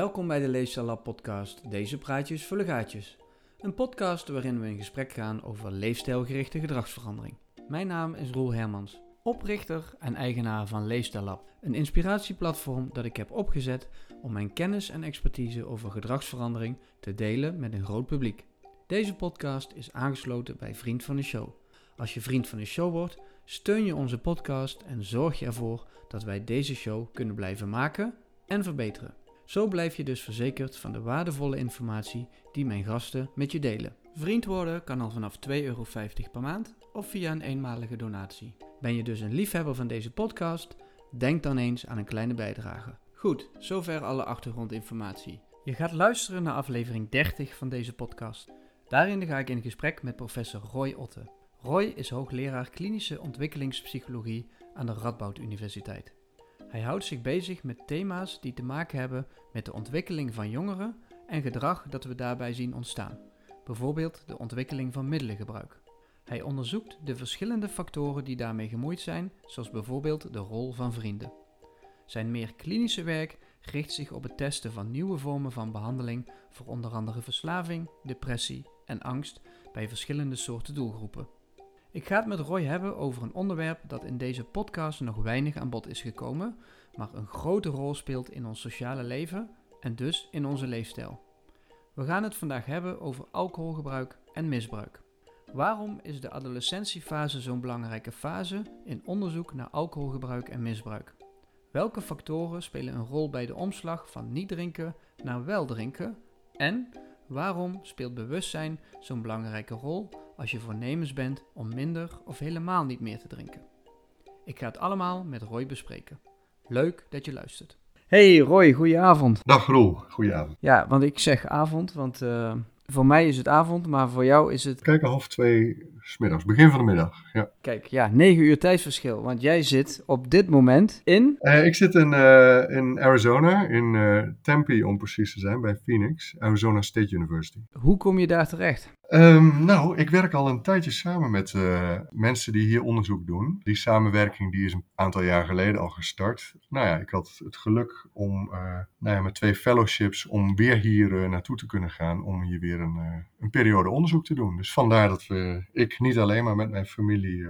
Welkom bij de Leefstijl podcast Deze praatjes vullen gaatjes. Een podcast waarin we in gesprek gaan over leefstijlgerichte gedragsverandering. Mijn naam is Roel Hermans, oprichter en eigenaar van Leefstijl Een inspiratieplatform dat ik heb opgezet om mijn kennis en expertise over gedragsverandering te delen met een groot publiek. Deze podcast is aangesloten bij Vriend van de Show. Als je vriend van de show wordt, steun je onze podcast en zorg je ervoor dat wij deze show kunnen blijven maken en verbeteren. Zo blijf je dus verzekerd van de waardevolle informatie die mijn gasten met je delen. Vriend worden kan al vanaf 2,50 euro per maand of via een eenmalige donatie. Ben je dus een liefhebber van deze podcast? Denk dan eens aan een kleine bijdrage. Goed, zover alle achtergrondinformatie. Je gaat luisteren naar aflevering 30 van deze podcast. Daarin ga ik in gesprek met professor Roy Otte. Roy is hoogleraar klinische ontwikkelingspsychologie aan de Radboud Universiteit. Hij houdt zich bezig met thema's die te maken hebben met de ontwikkeling van jongeren en gedrag dat we daarbij zien ontstaan, bijvoorbeeld de ontwikkeling van middelengebruik. Hij onderzoekt de verschillende factoren die daarmee gemoeid zijn, zoals bijvoorbeeld de rol van vrienden. Zijn meer klinische werk richt zich op het testen van nieuwe vormen van behandeling voor onder andere verslaving, depressie en angst bij verschillende soorten doelgroepen. Ik ga het met Roy hebben over een onderwerp dat in deze podcast nog weinig aan bod is gekomen, maar een grote rol speelt in ons sociale leven en dus in onze leefstijl. We gaan het vandaag hebben over alcoholgebruik en misbruik. Waarom is de adolescentiefase zo'n belangrijke fase in onderzoek naar alcoholgebruik en misbruik? Welke factoren spelen een rol bij de omslag van niet drinken naar wel drinken? En waarom speelt bewustzijn zo'n belangrijke rol als je voornemens bent om minder of helemaal niet meer te drinken? Ik ga het allemaal met Roy bespreken. Leuk dat je luistert. Hey Roy, goedenavond. Dag Roel, goedenavond. Ja, want ik zeg avond, want uh, voor mij is het avond, maar voor jou is het... Kijk, half twee smiddags, begin van de middag. Ja. Kijk, ja, negen uur tijdsverschil. Want jij zit op dit moment in. Uh, ik zit in, uh, in Arizona, in uh, Tempe om precies te zijn, bij Phoenix, Arizona State University. Hoe kom je daar terecht? Um, nou, ik werk al een tijdje samen met mensen die hier onderzoek doen. Die samenwerking die is een aantal jaar geleden al gestart. Nou ja, ik had het geluk om nou ja, met twee fellowships om weer hier naartoe te kunnen gaan. Om hier weer een, een periode onderzoek te doen. Dus vandaar dat we, ik niet alleen, maar met mijn familie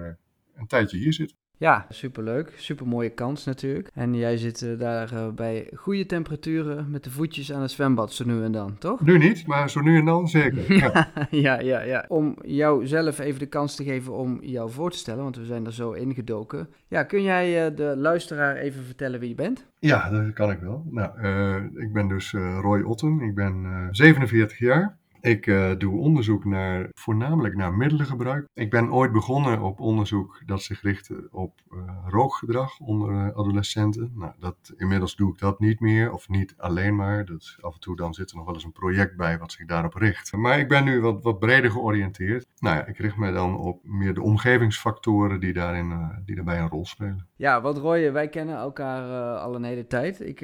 een tijdje hier zit. Ja, superleuk. Super mooie kans natuurlijk. En jij zit uh, daar uh, bij goede temperaturen met de voetjes aan het zwembad zo nu en dan, toch? Nu niet, maar zo nu en dan zeker. Ja, ja, ja, ja. Om jou zelf even de kans te geven om jou voor te stellen, want we zijn er zo ingedoken. Ja, kun jij uh, de luisteraar even vertellen wie je bent? Ja, dat kan ik wel. Nou, ik ben dus Roy Otten. Ik ben 47 jaar. Ik uh, doe onderzoek naar, voornamelijk naar middelengebruik. Ik ben ooit begonnen op onderzoek dat zich richtte op uh, rookgedrag onder uh, adolescenten. Nou, dat, inmiddels doe ik dat niet meer, of niet alleen maar. Dat, af en toe dan zit er nog wel eens een project bij wat zich daarop richt. Maar ik ben nu wat, wat breder georiënteerd. Nou ja, ik richt me dan op meer de omgevingsfactoren die, daarin, die daarbij een rol spelen. Ja, wat Roy, wij kennen elkaar al een hele tijd. Ik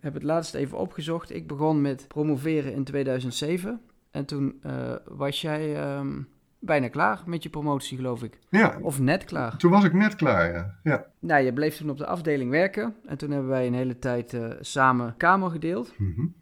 heb het laatst even opgezocht. Ik begon met promoveren in 2007. En toen uh, was jij um, bijna klaar met je promotie, geloof ik. Ja. Of net klaar. Toen was ik net klaar, ja. ja. Nou, je bleef toen op de afdeling werken. En toen hebben wij een hele tijd uh, samen kamer gedeeld. Mm -hmm.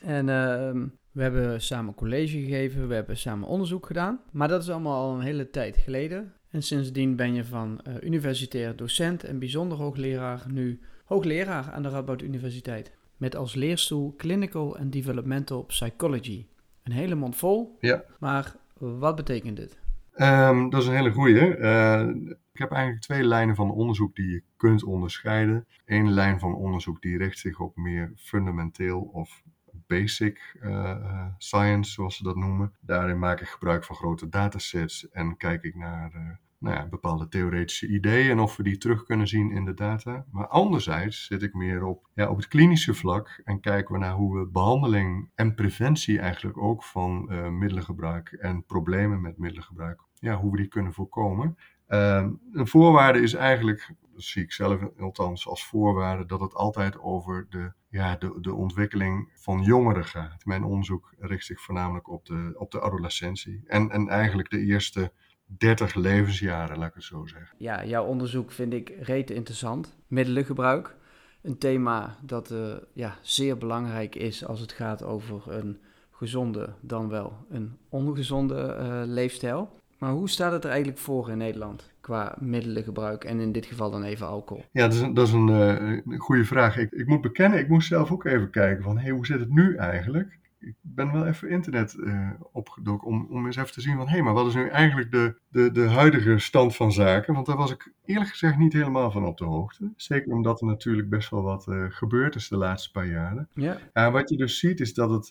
En uh, we hebben samen college gegeven, we hebben samen onderzoek gedaan. Maar dat is allemaal al een hele tijd geleden. En sindsdien ben je van uh, universitair docent en bijzonder hoogleraar nu hoogleraar aan de Radboud Universiteit. Met als leerstoel Clinical and Developmental Psychology. Een hele mond vol. Ja. Maar wat betekent dit? Um, dat is een hele goeie. Uh, ik heb eigenlijk twee lijnen van onderzoek die je kunt onderscheiden. Eén lijn van onderzoek die richt zich op meer fundamenteel of basic uh, science, zoals ze dat noemen. Daarin maak ik gebruik van grote datasets en kijk ik naar uh, nou ja, bepaalde theoretische ideeën en of we die terug kunnen zien in de data. Maar anderzijds zit ik meer op, ja, op het klinische vlak en kijken we naar hoe we behandeling en preventie eigenlijk ook van uh, middelengebruik en problemen met middelengebruik, ja, hoe we die kunnen voorkomen. Uh, een voorwaarde is eigenlijk, zie ik zelf althans als voorwaarde, dat het altijd over de, ja, de, de ontwikkeling van jongeren gaat. Mijn onderzoek richt zich voornamelijk op de, op de adolescentie en, en eigenlijk de eerste 30 levensjaren, laat ik het zo zeggen. Ja, jouw onderzoek vind ik rete interessant. Middelengebruik. een thema dat uh, ja, zeer belangrijk is als het gaat over een gezonde dan wel een ongezonde uh, leefstijl. Maar hoe staat het er eigenlijk voor in Nederland qua middelengebruik en in dit geval dan even alcohol? Ja, dat is een, dat is een, uh, een goede vraag. Ik, ik, moet bekennen, ik moest zelf ook even kijken van, hey, hoe zit het nu eigenlijk? Ik ben wel even internet uh, opgedoken om, om eens even te zien van, hé, hey, maar wat is nu eigenlijk de, de, de huidige stand van zaken? Want daar was ik eerlijk gezegd niet helemaal van op de hoogte. Zeker omdat er natuurlijk best wel wat uh, gebeurd is de laatste paar jaren. Ja. En wat je dus ziet is dat het,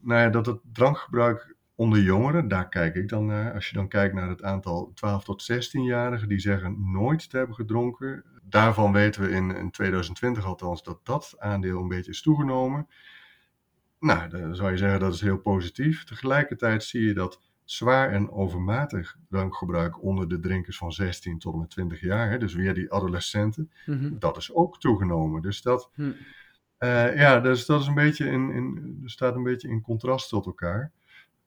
nou ja, dat het drankgebruik onder jongeren, daar kijk ik dan naar. Als je dan kijkt naar het aantal 12 tot 16-jarigen die zeggen nooit te hebben gedronken. Daarvan weten we in, in 2020 althans dat dat aandeel een beetje is toegenomen. Nou, dan zou je zeggen dat is heel positief. Tegelijkertijd zie je dat zwaar en overmatig drankgebruik onder de drinkers van 16 tot en met 20 jaar, dus weer die adolescenten, mm dat is ook toegenomen. Dus dat, hm. uh, ja, dus dat is een beetje in, in, staat een beetje in contrast tot elkaar.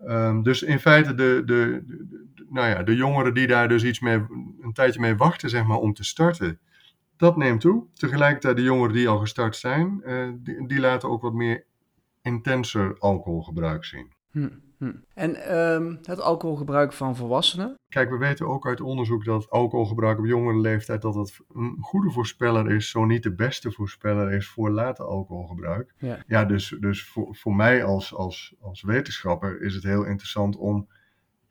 Um, dus in feite de, de, de, nou ja, de jongeren die daar dus iets mee, een tijdje mee wachten zeg maar, om te starten, dat neemt toe. Tegelijkertijd de jongeren die al gestart zijn, uh, die, die, laten ook wat meer intenser alcoholgebruik zien. Hm. Hm. En um, het alcoholgebruik van volwassenen? Kijk, we weten ook uit onderzoek dat alcoholgebruik op jongere leeftijd dat het een goede voorspeller is, zo niet de beste voorspeller is voor later alcoholgebruik. Ja, ja dus, dus voor, voor mij als, als, als wetenschapper is het heel interessant om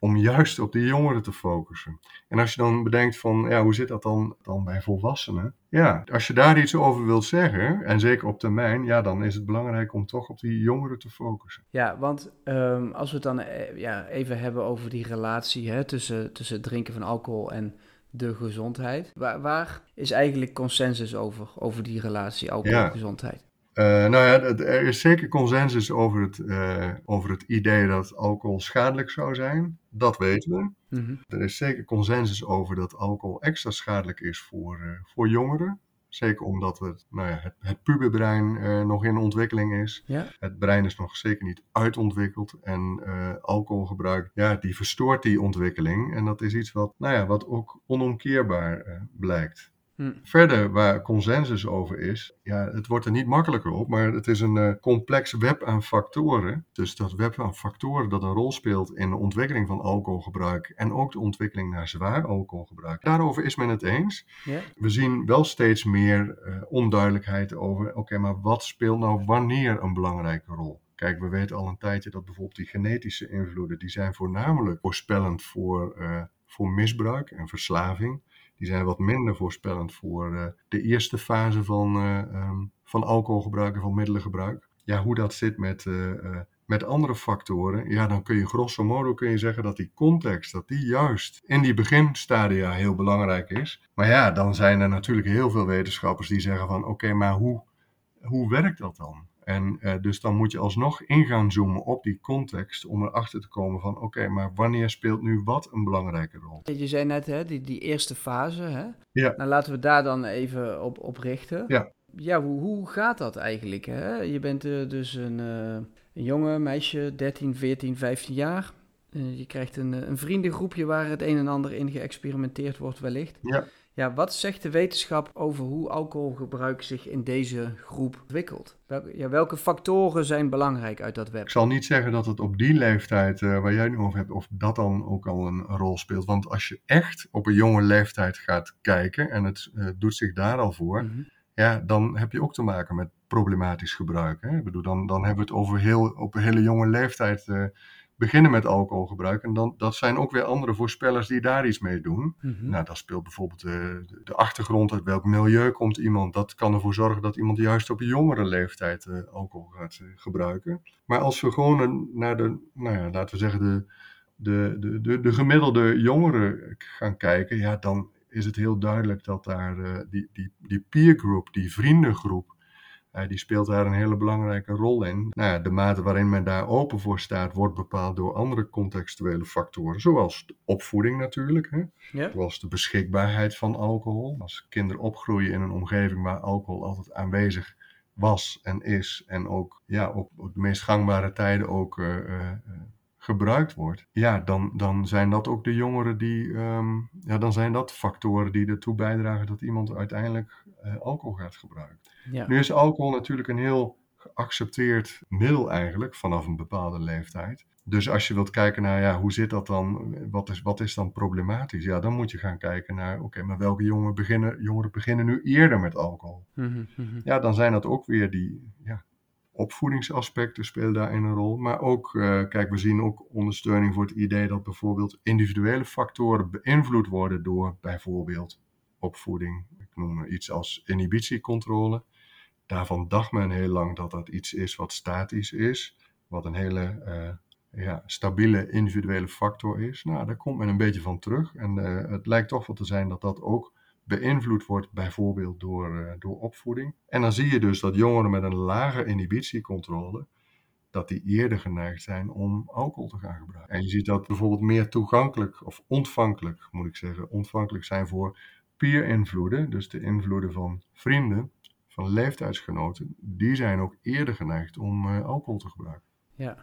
om juist op die jongeren te focussen. En als je dan bedenkt van, ja, hoe zit dat dan, dan bij volwassenen? Ja, als je daar iets over wilt zeggen, en zeker op termijn, ja, dan is het belangrijk om toch op die jongeren te focussen. Ja, want um, als we het dan eh, ja, even hebben over die relatie hè, tussen, tussen het drinken van alcohol en de gezondheid. Waar, waar is eigenlijk consensus over, over die relatie alcohol-gezondheid? Uh, nou ja, er is zeker consensus over het, uh, over het idee dat alcohol schadelijk zou zijn. Dat weten we. Mm -hmm. Er is zeker consensus over dat alcohol extra schadelijk is voor, uh, voor jongeren. Zeker omdat het, nou ja, het, het puberbrein nog in ontwikkeling is. Ja. Het brein is nog zeker niet uitontwikkeld. En alcoholgebruik, ja, die verstoort die ontwikkeling. En dat is iets wat, nou ja, wat ook onomkeerbaar blijkt. Hm. Verder, waar consensus over is, ja, het wordt er niet makkelijker op, maar het is een uh, complex web aan factoren. Dus dat web aan factoren dat een rol speelt in de ontwikkeling van alcoholgebruik en ook de ontwikkeling naar zwaar alcoholgebruik. Daarover is men het eens. Ja. We zien wel steeds meer uh, onduidelijkheid over, oké, maar wat speelt nou wanneer een belangrijke rol? Kijk, we weten al een tijdje dat bijvoorbeeld die genetische invloeden, die zijn voornamelijk voorspellend voor, uh, voor misbruik en verslaving. Die zijn wat minder voorspellend voor uh, de eerste fase van, um, van alcoholgebruik en van middelengebruik. Ja, hoe dat zit met, uh, met andere factoren, ja, dan kun je grosso modo kun je zeggen dat die context, dat die juist in die beginstadia heel belangrijk is. Maar ja, dan zijn er natuurlijk heel veel wetenschappers die zeggen van oké, maar hoe, hoe werkt dat dan? En uh, dus dan moet je alsnog in gaan zoomen op die context om erachter te komen van oké, maar wanneer speelt nu wat een belangrijke rol? Je zei net, hè, die, die eerste fase, hè? Ja. Nou, laten we daar dan even op, op richten. Ja. Ja, hoe, hoe gaat dat eigenlijk? Hè? Je bent uh, dus een, uh, een jonge meisje, 13, 14, 15 jaar. je krijgt een, een vriendengroepje waar het een en ander in geëxperimenteerd wordt wellicht. Ja. Ja, wat zegt de wetenschap over hoe alcoholgebruik zich in deze groep ontwikkelt? Welke, ja, welke factoren zijn belangrijk uit dat web? Ik zal niet zeggen dat het op die leeftijd uh, waar jij nu over hebt, of dat dan ook al een rol speelt. Want als je echt op een jonge leeftijd gaat kijken en het uh, doet zich daar al voor, mm -hmm. ja, dan heb je ook te maken met problematisch gebruik. Hè? Ik bedoel, dan, dan hebben we het over heel, op een hele jonge leeftijd. Uh, beginnen met alcoholgebruik. En dan, dat zijn ook weer andere voorspellers die daar iets mee doen. Mm -hmm. Nou, dat speelt bijvoorbeeld de, de, achtergrond, uit welk milieu komt iemand. Dat kan ervoor zorgen dat iemand juist op een jongere leeftijd uh, alcohol gaat uh, gebruiken. Maar als we gewoon naar de, nou ja, laten we zeggen, de, de, de, de, de gemiddelde jongeren gaan kijken, ja, dan is het heel duidelijk dat daar uh, die, die, die peer group, die vriendengroep, die speelt daar een hele belangrijke rol in. Nou ja, de mate waarin men daar open voor staat, wordt bepaald door andere contextuele factoren, zoals de opvoeding natuurlijk, hè? Ja. zoals de beschikbaarheid van alcohol. Als kinderen opgroeien in een omgeving waar alcohol altijd aanwezig was en is, en ook ja, op, op de meest gangbare tijden ook uh, uh, gebruikt wordt, ja, dan, dan zijn dat ook de jongeren die, um, ja, dan zijn dat factoren die ertoe bijdragen dat iemand uiteindelijk eh, alcohol gaat gebruiken. Ja. Nu is alcohol natuurlijk een heel geaccepteerd middel eigenlijk vanaf een bepaalde leeftijd. Dus als je wilt kijken naar ja, hoe zit dat dan, wat is, wat is dan problematisch? Ja, dan moet je gaan kijken naar oké, maar welke jongeren beginnen, jongeren beginnen nu eerder met alcohol? Mhm, mhm. Ja, dan zijn dat ook weer die ja, opvoedingsaspecten spelen daarin een rol. Maar ook, eh, kijk, we zien ook ondersteuning voor het idee dat bijvoorbeeld individuele factoren beïnvloed worden door bijvoorbeeld opvoeding. Ik noem iets als inhibitiecontrole. Daarvan dacht men heel lang dat dat iets is wat statisch is, wat een hele eh, ja, stabiele individuele factor is. Nou, daar komt men een beetje van terug. En eh, het lijkt toch wel te zijn dat dat ook beïnvloed wordt, bijvoorbeeld door, eh, door opvoeding. En dan zie je dus dat jongeren met een lage inhibitiecontrole, dat die eerder geneigd zijn om alcohol te gaan gebruiken. En je ziet dat bijvoorbeeld meer toegankelijk, of ontvankelijk moet ik zeggen, ontvankelijk zijn voor peer-invloeden, dus de invloeden van vrienden, van leeftijdsgenoten, die zijn ook eerder geneigd om eh, alcohol te gebruiken. Ja.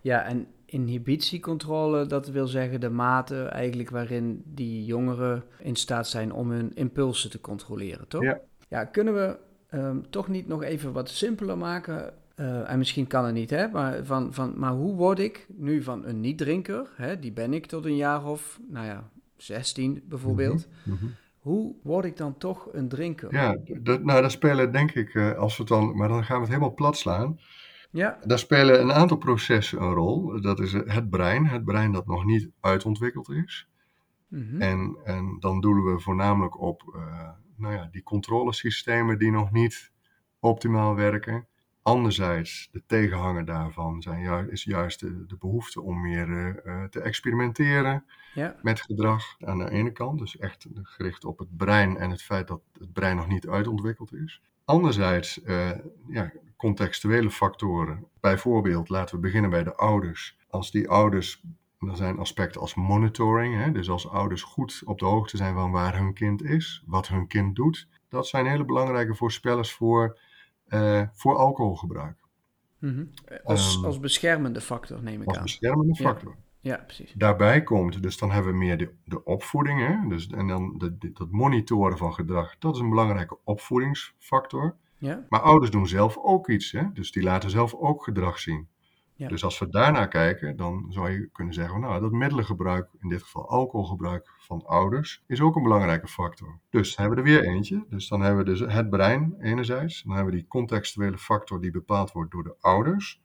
ja, en inhibitiecontrole, dat wil zeggen de mate eigenlijk waarin die jongeren in staat zijn om hun impulsen te controleren, toch? Ja. Ja, kunnen we ehm, toch niet nog even wat simpeler maken? Eh, en misschien kan het niet, hè? Maar, van, van, maar hoe word ik nu van een niet-drinker, hè? die ben ik tot een jaar of, nou ja, 16 bijvoorbeeld. Mhm. Hoe word ik dan toch een drinker? Ja, dat, nou, daar spelen denk ik, eh, als we het dan, maar dan gaan we het helemaal plat slaan. Ja, Daar spelen een aantal processen een rol. Dat is het brein, het brein dat nog niet uitontwikkeld is. mhm. En, en dan doelen we voornamelijk op eh, nou ja, die controlesystemen die nog niet optimaal werken. Anderzijds, de tegenhanger daarvan zijn ju- is juist de, de behoefte om meer eh, eh, te experimenteren ja. met gedrag aan de ene kant. Dus echt gericht op het brein en het feit dat het brein nog niet uitontwikkeld is. Anderzijds, eh, ja, contextuele factoren. Bijvoorbeeld, laten we beginnen bij de ouders. Als die ouders, er zijn aspecten als monitoring, hè, dus als ouders goed op de hoogte zijn van waar hun kind is, wat hun kind doet, dat zijn hele belangrijke voorspellers voor, eh, voor alcoholgebruik. Mhm. Als, Ehm, als beschermende factor neem ik Als aan. beschermende Ja. factor. Ja, precies. Daarbij komt, dus dan hebben we meer de, de opvoeding, hè? Dus, en dan de, de- dat monitoren van gedrag, dat is een belangrijke opvoedingsfactor. Ja, Maar ouders doen zelf ook iets, hè? dus die laten zelf ook gedrag zien. Ja. Dus als we daarnaar kijken, dan zou je kunnen zeggen, nou, dat middelengebruik, in dit geval alcoholgebruik van ouders, is ook een belangrijke factor. Dus hebben we er weer eentje. Dus dan hebben we dus het brein enerzijds, dan hebben we die contextuele factor die bepaald wordt door de ouders,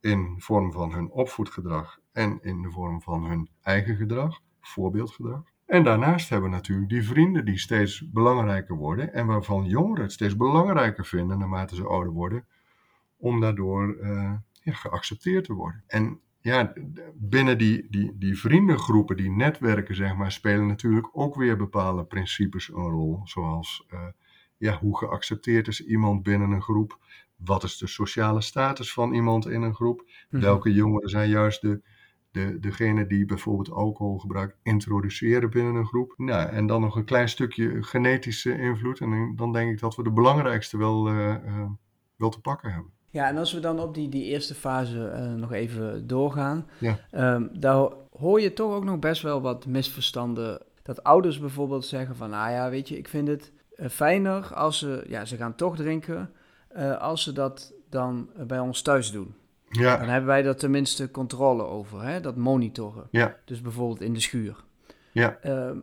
in vorm van hun opvoedgedrag en in de vorm van hun eigen gedrag, voorbeeldgedrag. En daarnaast hebben we natuurlijk die vrienden die steeds belangrijker worden en waarvan jongeren het steeds belangrijker vinden naarmate ze ouder worden, om daardoor eh, ja, geaccepteerd te worden. En ja, binnen die, die, die vriendengroepen, die netwerken, zeg maar, spelen natuurlijk ook weer bepaalde principes een rol. Zoals eh, ja, hoe geaccepteerd is iemand binnen een groep? Wat is de sociale status van iemand in een groep? Mhm. Welke jongeren zijn juist de, de, degene die bijvoorbeeld alcoholgebruik introduceren binnen een groep? Nou, en dan nog een klein stukje genetische invloed. En dan denk ik dat we de belangrijkste wel, eh, eh, wel te pakken hebben. Ja, en als we dan op die, die eerste fase eh, nog even doorgaan, Ja. ehm, daar hoor je toch ook nog best wel wat misverstanden. Dat ouders bijvoorbeeld zeggen van, nou ja, weet je, ik vind het fijner als ze, ja, ze gaan toch drinken, als ze dat dan bij ons thuis doen. Dan Ja, hebben wij er tenminste controle over, hè? dat monitoren. ja, Dus bijvoorbeeld in de schuur. ja. Ehm,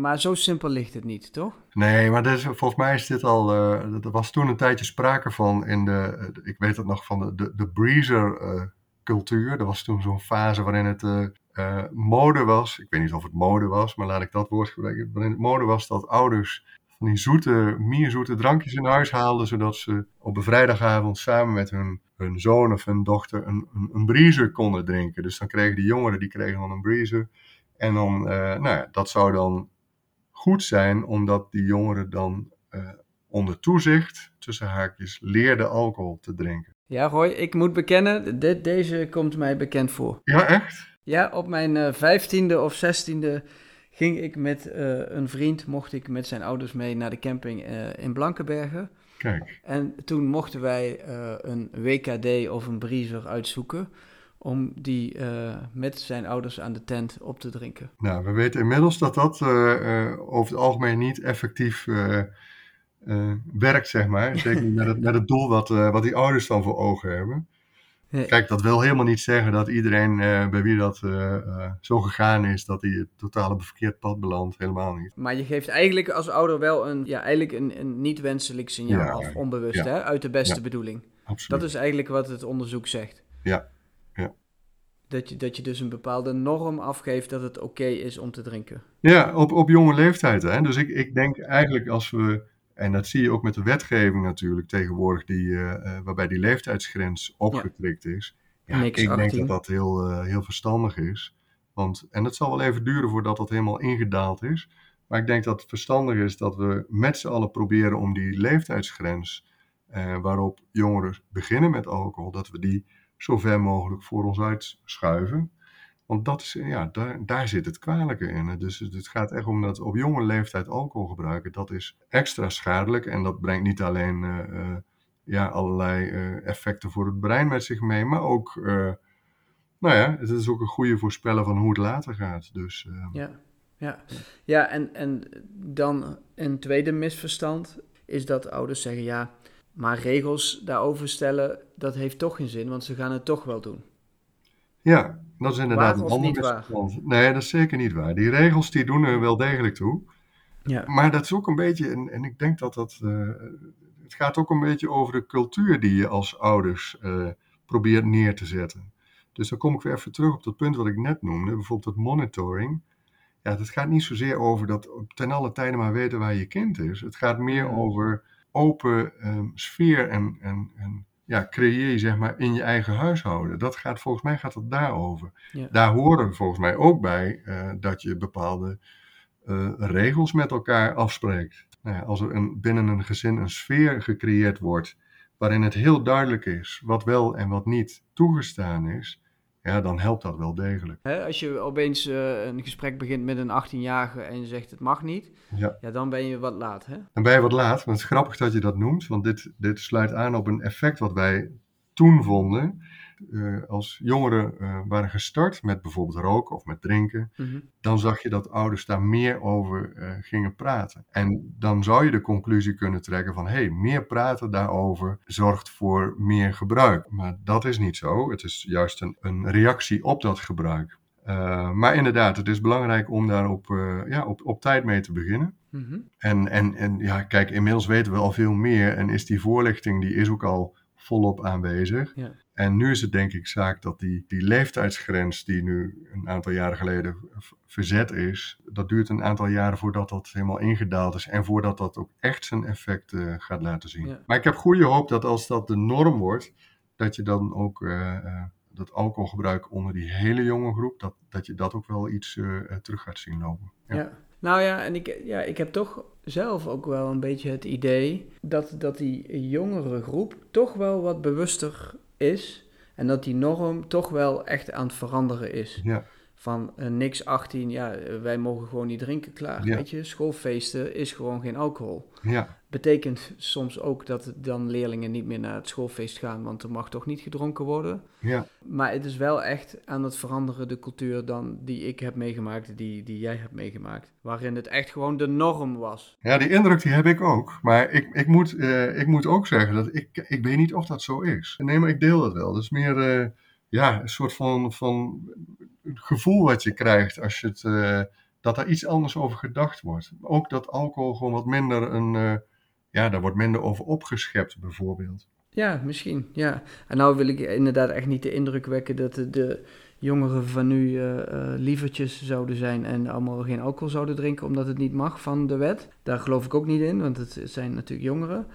maar zo simpel ligt het niet, toch? Nee, maar is, volgens mij is dit al. eh, er was toen een tijdje sprake van in de. eh, ik weet het nog van de, de, de breezer-cultuur. er was toen zo'n fase waarin het eh, eh, mode was. Ik weet niet of het mode was, maar laat ik dat woord gebruiken. Waarin het mode was dat ouders van die zoete, mierzoete drankjes in huis haalden. zodat ze op een vrijdagavond samen met hun, hun zoon of hun dochter een, een, een breezer konden drinken. Dus dan kregen die jongeren die kregen dan een breezer. En dan, eh, nou ja, dat zou dan goed zijn, omdat die jongeren dan eh, onder toezicht, tussen haakjes, leerden alcohol te drinken. Ja, Roy, ik moet bekennen, dit, deze komt mij bekend voor. Ja, echt? Ja, op mijn vijftiende of zestiende ging ik met eh, een vriend, mocht ik met zijn ouders mee naar de camping eh, in Blankenbergen. Kijk, En toen mochten wij eh, een WKD of een Breezer uitzoeken om die eh, met zijn ouders aan de tent op te drinken. nou, we weten inmiddels dat dat eh, over het algemeen niet effectief werkt, zeg maar. Zeker met het, met het doel wat, wat die ouders dan voor ogen hebben. Nee. Kijk, dat wil helemaal niet zeggen dat iedereen eh, bij wie dat eh, eh, zo gegaan is, dat hij het totaal op een verkeerd pad belandt. Helemaal niet. Maar je geeft eigenlijk als ouder wel een, ja, eigenlijk een, een niet wenselijk signaal Ja, af, onbewust, ja. hè, uit de beste Ja. bedoeling. Absoluut. Dat is eigenlijk wat het onderzoek zegt. Ja, ja. Dat je, dat je dus een bepaalde norm afgeeft dat het oké is om te drinken. Ja, op, op jonge leeftijd. Hè? Dus ik, ik denk eigenlijk als we, en dat zie je ook met de wetgeving natuurlijk tegenwoordig, die, eh, eh, waarbij die leeftijdsgrens opgetrikt is. Ja, ik denk 18. dat dat heel, eh, heel verstandig is. Want, en het zal wel even duren voordat dat helemaal ingedaald is. Maar ik denk dat het verstandig is dat we met z'n allen proberen om die leeftijdsgrens waarop jongeren beginnen met alcohol, dat we die zo ver mogelijk voor ons uitschuiven. Want dat is, ja, daar, daar zit het kwalijke in. hè. Dus het gaat echt om dat op jonge leeftijd alcohol gebruiken. Dat is extra schadelijk en dat brengt niet alleen eh, eh, ja, allerlei eh, effecten voor het brein met zich mee, maar ook, nou ja, het is ook een goede voorspeller van hoe het later gaat. Dus Ja, ja. ja en, en dan een tweede misverstand is dat ouders zeggen, ja, maar regels daarover stellen, dat heeft toch geen zin, want ze gaan het toch wel doen. ja, dat is inderdaad Waar een ander. Nee, dat is zeker niet waar. Die regels die doen er wel degelijk toe. Ja, Maar dat is ook een beetje, en, en ik denk dat dat. eh, het gaat ook een beetje over de cultuur die je als ouders eh, probeert neer te zetten. Dus dan kom ik weer even terug op dat punt wat ik net noemde, bijvoorbeeld het monitoring. Ja, het gaat niet zozeer over dat ten alle tijde maar weten waar je kind is. Het gaat meer Ja. over open ehm, sfeer en, en, en ja, creëer je zeg maar in je eigen huishouden. Dat gaat, volgens mij gaat het daarover. Ja. Daar horen volgens mij ook bij eh, dat je bepaalde eh, regels met elkaar afspreekt. Nou ja, als er een, binnen een gezin een sfeer gecreëerd wordt waarin het heel duidelijk is wat wel en wat niet toegestaan is, ja, dan helpt dat wel degelijk. Als je opeens eh, een gesprek begint met een 18-jarige en je zegt het mag niet, Ja. ja, dan ben je wat laat. Hè? Dan ben je wat laat, maar het is grappig dat je dat noemt, want dit, dit sluit aan op een effect wat wij toen vonden. Eh, als jongeren eh, waren gestart met bijvoorbeeld roken of met drinken, Mhm. dan zag je dat ouders daar meer over eh, gingen praten. En dan zou je de conclusie kunnen trekken van, hé, hey, meer praten daarover zorgt voor meer gebruik. Maar dat is niet zo. Het is juist een, een reactie op dat gebruik. Maar inderdaad, het is belangrijk om daar op, ja, op, op tijd mee te beginnen. Mhm. En, en, en ja, kijk, inmiddels weten we al veel meer en is die voorlichting die is ook al volop aanwezig. Ja. En nu is het denk ik zaak dat die, die leeftijdsgrens die nu een aantal jaren geleden verzet is, dat duurt een aantal jaren voordat dat helemaal ingedaald is en voordat dat ook echt zijn effect eh, gaat laten zien. Ja. Maar ik heb goede hoop dat als dat de norm wordt, dat je dan ook eh, eh, dat alcoholgebruik onder die hele jonge groep, dat, dat je dat ook wel iets terug gaat zien lopen. Ja. Ja. Nou ja, en ik, ja, ik heb toch zelf ook wel een beetje het idee dat, dat die jongere groep toch wel wat bewuster is. En dat die norm toch wel echt aan het veranderen is. Ja. Van eh, niks 18, ja, eh, wij mogen gewoon niet drinken, klaar. Ja. Weet je, schoolfeesten is gewoon geen alcohol. Ja. Betekent soms ook dat dan leerlingen niet meer naar het schoolfeest gaan, want er mag toch niet gedronken worden. Ja. Maar het is wel echt aan het veranderen, de cultuur dan die ik heb meegemaakt, die, die jij hebt meegemaakt. Waarin het echt gewoon de norm was. Ja, die indruk die heb ik ook. Maar ik, ik, moet, eh, ik moet ook zeggen dat ik, ik weet niet of dat zo is. Nee, maar ik deel dat wel. Dat is meer eh, ja, een soort van, van gevoel wat je krijgt als je het, eh, dat er iets anders over gedacht wordt. Ook dat alcohol gewoon wat minder een, ja, daar wordt minder over opgeschept bijvoorbeeld. Ja, misschien, ja. En nou wil ik inderdaad echt niet de indruk wekken dat de, de jongeren van nu eh, lievertjes zouden zijn en allemaal geen alcohol zouden drinken omdat het niet mag van de wet. Daar geloof ik ook niet in, want het zijn natuurlijk jongeren.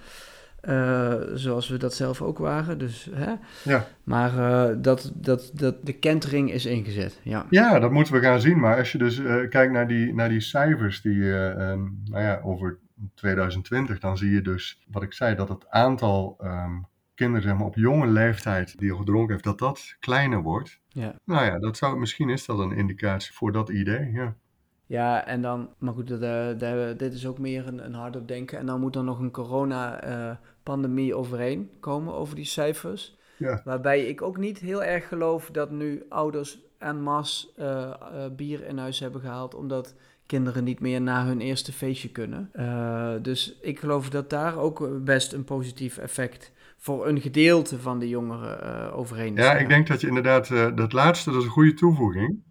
Eh, zoals we dat zelf ook waren. Dus, hè? Ja. Maar dat, dat, dat de kentering is ingezet. Ja. Ja, dat moeten we gaan zien. Maar als je dus kijkt naar die, naar die cijfers die, eh, ehm, nou ja, over 2020, dan zie je dus, wat ik zei, dat het aantal ehm, kinderen zeg maar, op jonge leeftijd die al gedronken heeft, dat dat kleiner wordt. Ja. Nou ja, dat zou, misschien is dat een indicatie voor dat idee, ja. Ja, en dan, maar goed, dat, eh, daar- dit is ook meer een, een hardop denken. En dan moet er nog een corona-pandemie overheen komen over die cijfers. Ja. Waarbij ik ook niet heel erg geloof dat nu ouders en masse eh, eh, bier in huis hebben gehaald, omdat kinderen niet meer na hun eerste feestje kunnen. Uh, dus ik geloof dat daar ook best een positief effect voor een gedeelte van de jongeren uh, overheen is. Ja, ik denk dat je inderdaad, uh, dat laatste, dat is een goede toevoeging.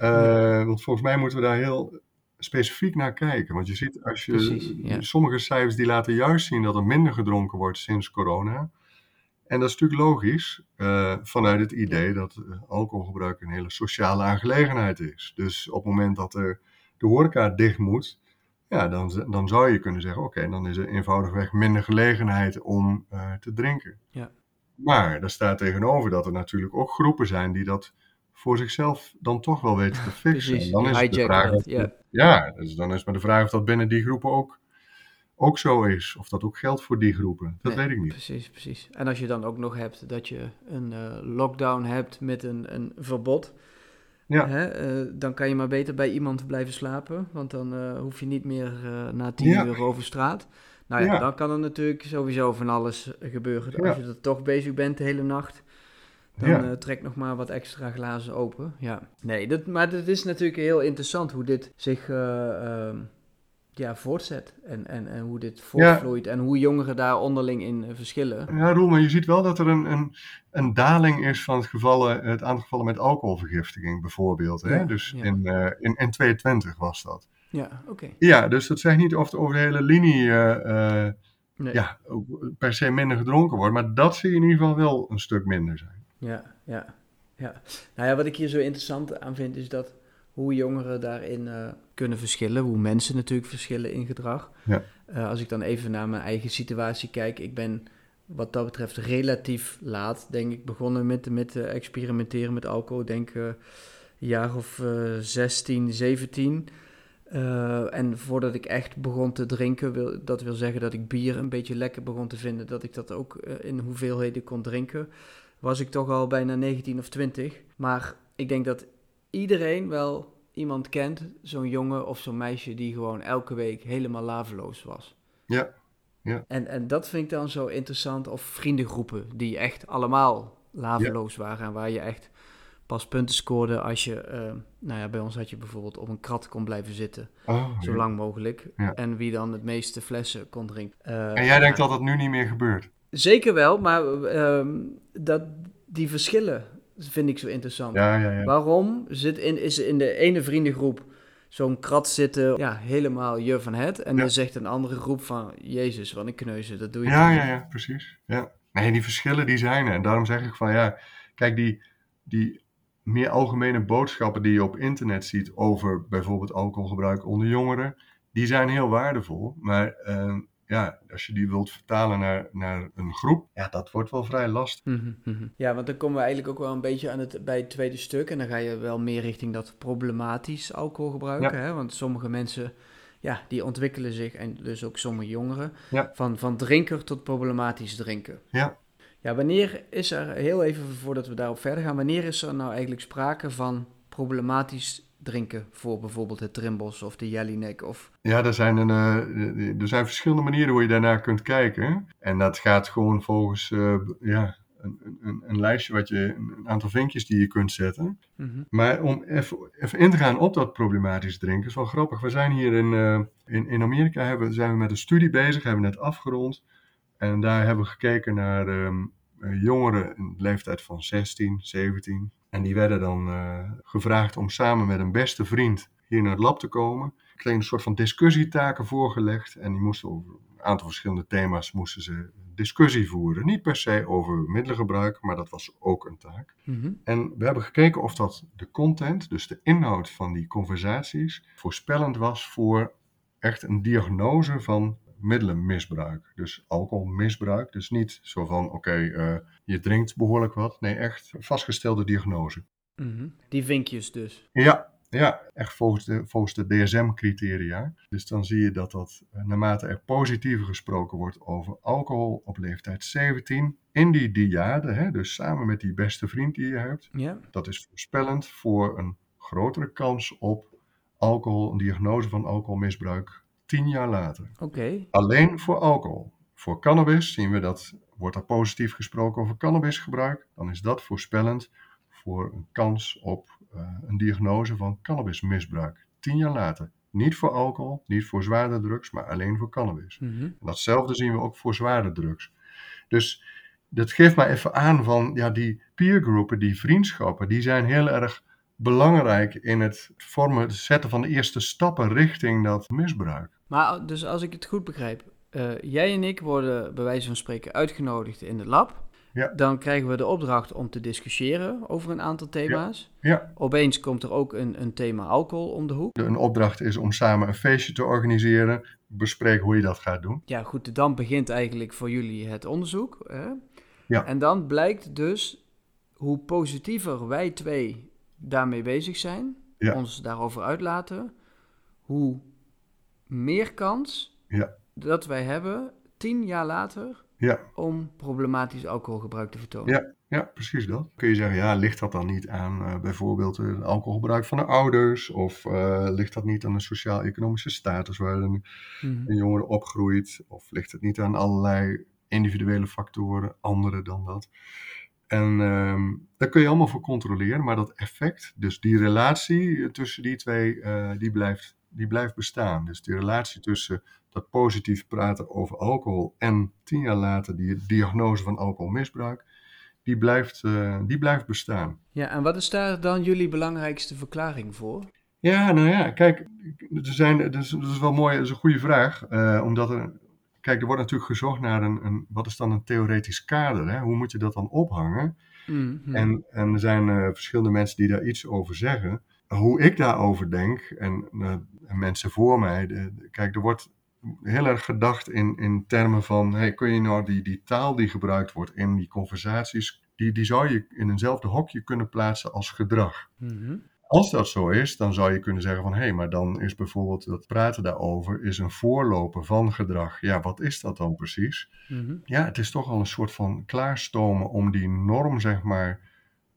want volgens mij moeten we daar heel specifiek naar kijken. Want je ziet, als je Precies, ja. sommige cijfers die laten juist zien dat er minder gedronken wordt sinds corona. En dat is natuurlijk logisch uh, vanuit het idee dat alcoholgebruik een hele sociale aangelegenheid is. Dus op het moment dat er de horeca dicht moet, ja, dan, dan zou je kunnen zeggen: oké, dan is er eenvoudigweg minder gelegenheid om uh, te drinken. Ja. Maar daar staat tegenover dat er natuurlijk ook groepen zijn die dat voor zichzelf dan toch wel weten te fixen. Precies, dan is het de vraag of, ja. ja, dus dan is maar de vraag of dat binnen die groepen ook, ook zo is. Of dat ook geldt voor die groepen. Dat weet ik niet. Precies, precies. En als je dan ook nog hebt dat je een uh, lockdown hebt met een, een verbod. Ja. Hè, uh, dan kan je maar beter bij iemand blijven slapen. Want dan uh, hoef je niet meer na tien ja. uur over straat. Nou ja, ja, dan kan er natuurlijk sowieso van alles gebeuren. Als je er toch bezig bent de hele nacht dan trek nog maar wat extra glazen open. Ja. Nee, dat, maar het is natuurlijk heel interessant hoe dit zich uh, ja, voortzet. En, en, en hoe dit voortvloeit. En hoe jongeren daar onderling in verschillen. Ja, Roel, maar je ziet wel dat er een, een, een daling is van het, gevallen, het aantal gevallen met alcoholvergiftiging bijvoorbeeld. Hè? dus in, uh, in, in 22 was dat. Ja, oké. Ja, dus dat zegt niet of het over de hele linie nee. ja, per se minder gedronken wordt. Maar dat zie je in ieder geval wel een stuk minder zijn. Ja, ja, ja. Nou ja, wat ik hier zo interessant aan vind is dat hoe jongeren daarin uh, kunnen verschillen, hoe mensen natuurlijk verschillen in gedrag. Ja. Uh, als ik dan even naar mijn eigen situatie kijk, ik ben wat dat betreft relatief laat, denk ik, begonnen met, met uh, experimenteren met alcohol. Denk een jaar of 16, 17. en voordat ik echt begon te drinken, wil, dat wil zeggen dat ik bier een beetje lekker begon te vinden, dat ik dat ook in hoeveelheden kon drinken was ik toch al bijna 19 of 20. Maar ik denk dat iedereen wel iemand kent, zo'n jongen of zo'n meisje die gewoon elke week helemaal laveloos was. Ja, ja. En, en dat vind ik dan zo interessant. Of vriendengroepen die echt allemaal laveloos waren en waar je echt pas punten scoorde als je, uh, nou ja, bij ons had je bijvoorbeeld op een krat kon blijven zitten, oh, zo lang mogelijk. Ja. En wie dan het meeste flessen kon drinken. Uh, en jij denkt dat dat nu niet meer gebeurt? Zeker wel, maar uh, dat, die verschillen vind ik zo interessant. Ja, ja, ja. Waarom zit in, is in de ene vriendengroep zo'n krat zitten, ja, helemaal je van het. En dan zegt een andere groep van, jezus, wat een kneuzen, dat doe je Ja, ja, ja, precies. Ja. Nee, die verschillen die zijn er. En daarom zeg ik van, ja, kijk, die, die meer algemene boodschappen die je op internet ziet over bijvoorbeeld alcoholgebruik onder jongeren, die zijn heel waardevol. Maar uh, ja, als je die wilt vertalen naar, naar een groep, ja, dat wordt wel vrij lastig. Mhm, mhm. Ja, want dan komen we eigenlijk ook wel een beetje aan het, bij het tweede stuk. En dan ga je wel meer richting dat problematisch alcoholgebruik. Ja. Hè? Want sommige mensen, ja, die ontwikkelen zich, en dus ook sommige jongeren, ja. van, van drinker tot problematisch drinken. Ja. Ja, wanneer is er, heel even voordat we daarop verder gaan, wanneer is er nou eigenlijk sprake van problematisch drinken voor bijvoorbeeld het trimbos of de jellyneck? Of... Ja, er zijn, een, uh, er zijn verschillende manieren hoe je daarnaar kunt kijken. En dat gaat gewoon volgens uh, ja, een, een, een, lijstje wat je, een aantal vinkjes die je kunt zetten. Mm -hmm. Maar om even, even in te gaan op dat problematisch drinken, is wel grappig. We zijn hier in, uh, in, in Amerika, hebben, zijn we met een studie bezig, hebben we net afgerond. En daar hebben we gekeken naar um, jongeren in de leeftijd van 16, 17, en die werden dan uh, gevraagd om samen met een beste vriend hier naar het lab te komen. Ik kreeg een soort van discussietaken voorgelegd. En die moesten over een aantal verschillende thema's moesten ze discussie voeren. Niet per se over middelengebruik, maar dat was ook een taak. Mm-hmm. En we hebben gekeken of dat de content, dus de inhoud van die conversaties, voorspellend was voor echt een diagnose van middelenmisbruik. Dus alcoholmisbruik. Dus niet zo van, oké, okay, uh, je drinkt behoorlijk wat. Nee, echt vastgestelde diagnose. Mm-hmm. Die vinkjes dus? Ja, ja, echt volgens de, volgens de DSM-criteria. Dus dan zie je dat dat, eh, naarmate er positiever gesproken wordt over alcohol op leeftijd 17, in die diade, hè, dus samen met die beste vriend die je hebt, ja. dat is voorspellend voor een grotere kans op alcohol, een diagnose van alcoholmisbruik tien jaar later. Oké. Alleen voor alcohol. Voor cannabis zien we dat, wordt er positief gesproken over cannabisgebruik, dan is dat voorspellend voor een kans op eh, een diagnose van cannabismisbruik. Tien jaar later. Niet voor alcohol, niet voor zwaarder drugs, maar alleen voor cannabis. Mhm. En datzelfde zien we ook voor zware drugs. Dus dat geeft mij even aan van, ja, die peergroepen, die vriendschappen, die zijn heel erg belangrijk in het vormen, het zetten van de eerste stappen richting dat misbruik. Maar dus als ik het goed begrijp, eh, jij en ik worden bij wijze van spreken uitgenodigd in het lab. Ja. Dan krijgen we de opdracht om te discussiëren over een aantal thema's. Ja, Opeens komt er ook een, een thema alcohol om de hoek. de- een opdracht is om samen een feestje te organiseren. Bespreek hoe je dat gaat doen. Ja, goed, dan begint eigenlijk voor jullie het onderzoek. Hè? Ja. En dan blijkt dus hoe positiever wij twee daarmee bezig zijn, Ja. ons daarover uitlaten, hoe meer kans Ja. dat wij hebben tien jaar later Ja, om problematisch alcoholgebruik te vertonen. Ja. ja, precies dat. Kun je zeggen, ja, ligt dat dan niet aan eh, bijvoorbeeld het alcoholgebruik van de ouders? Of eh, ligt dat niet aan de sociaal-economische status waar een, Mhm. een jongere opgroeit? Of ligt het niet aan allerlei individuele factoren, andere dan dat? En ehm, daar kun je allemaal voor controleren, maar dat effect, dus die relatie tussen die twee, eh, die, blijft, die blijft bestaan. Dus die relatie tussen dat positief praten over alcohol en tien jaar later die diagnose van alcoholmisbruik, die blijft, eh, die blijft bestaan. Ja, en wat is daar dan jullie belangrijkste verklaring voor? Ja, nou ja, kijk, er zijn, dat, is, dat is wel mooi, dat is een goede vraag. eh, omdat er, kijk, er wordt natuurlijk gezocht naar een, een wat is dan een theoretisch kader? Hè? Hoe moet je dat dan ophangen? Mhm. En, en er zijn eh, verschillende mensen die daar iets over zeggen. Hoe ik daarover denk, en, eh, en mensen voor mij, de- de- kijk, er wordt heel erg gedacht in, in termen van, hey, kun je nou die, die taal die gebruikt wordt in die conversaties, die, die zou je in eenzelfde hokje kunnen plaatsen als gedrag. Mhm. Als dat zo is, dan zou je kunnen zeggen van hé, hey, maar dan is bijvoorbeeld dat praten daarover is een voorloper van gedrag. Ja, wat is dat dan precies? Mhm. Ja, het is toch al een soort van klaarstomen om die norm, zeg maar,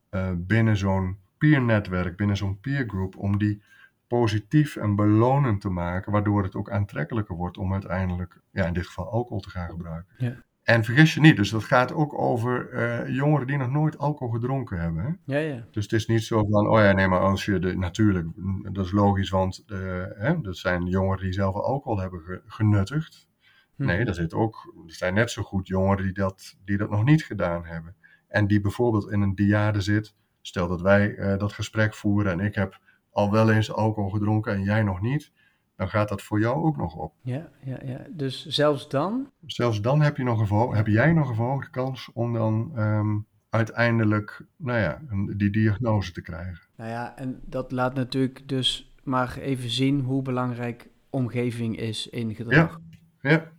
eh, binnen zo'n peernetwerk, binnen zo'n peergroep, om die positief en belonend te maken, waardoor het ook aantrekkelijker wordt om uiteindelijk, ja, in dit geval alcohol te gaan gebruiken. Ja. En vergis je niet, dus dat gaat ook over eh, jongeren die nog nooit alcohol gedronken hebben. Hè? Ja, ja. Dus het is niet zo van, oh ja, nee, maar als je de, natuurlijk, mm, dat is logisch, want eh, hè, dat zijn jongeren die zelf alcohol hebben ge- genuttigd. Mhm. Nee, er, zit ook, er zijn net zo goed jongeren die dat, die dat nog niet gedaan hebben. En die bijvoorbeeld in een diade zit. Stel dat wij eh, dat gesprek voeren en ik heb al wel eens alcohol gedronken en jij nog niet. Dan gaat dat voor jou ook nog op. Ja, ja, ja. Dus zelfs dan, Zelfs dan heb, je nog een heb jij nog een verhoogde kans om dan ehm, uiteindelijk nou ja, een- die diagnose te krijgen. nou ja, en dat laat natuurlijk dus maar even zien hoe belangrijk omgeving is in gedrag. Ja,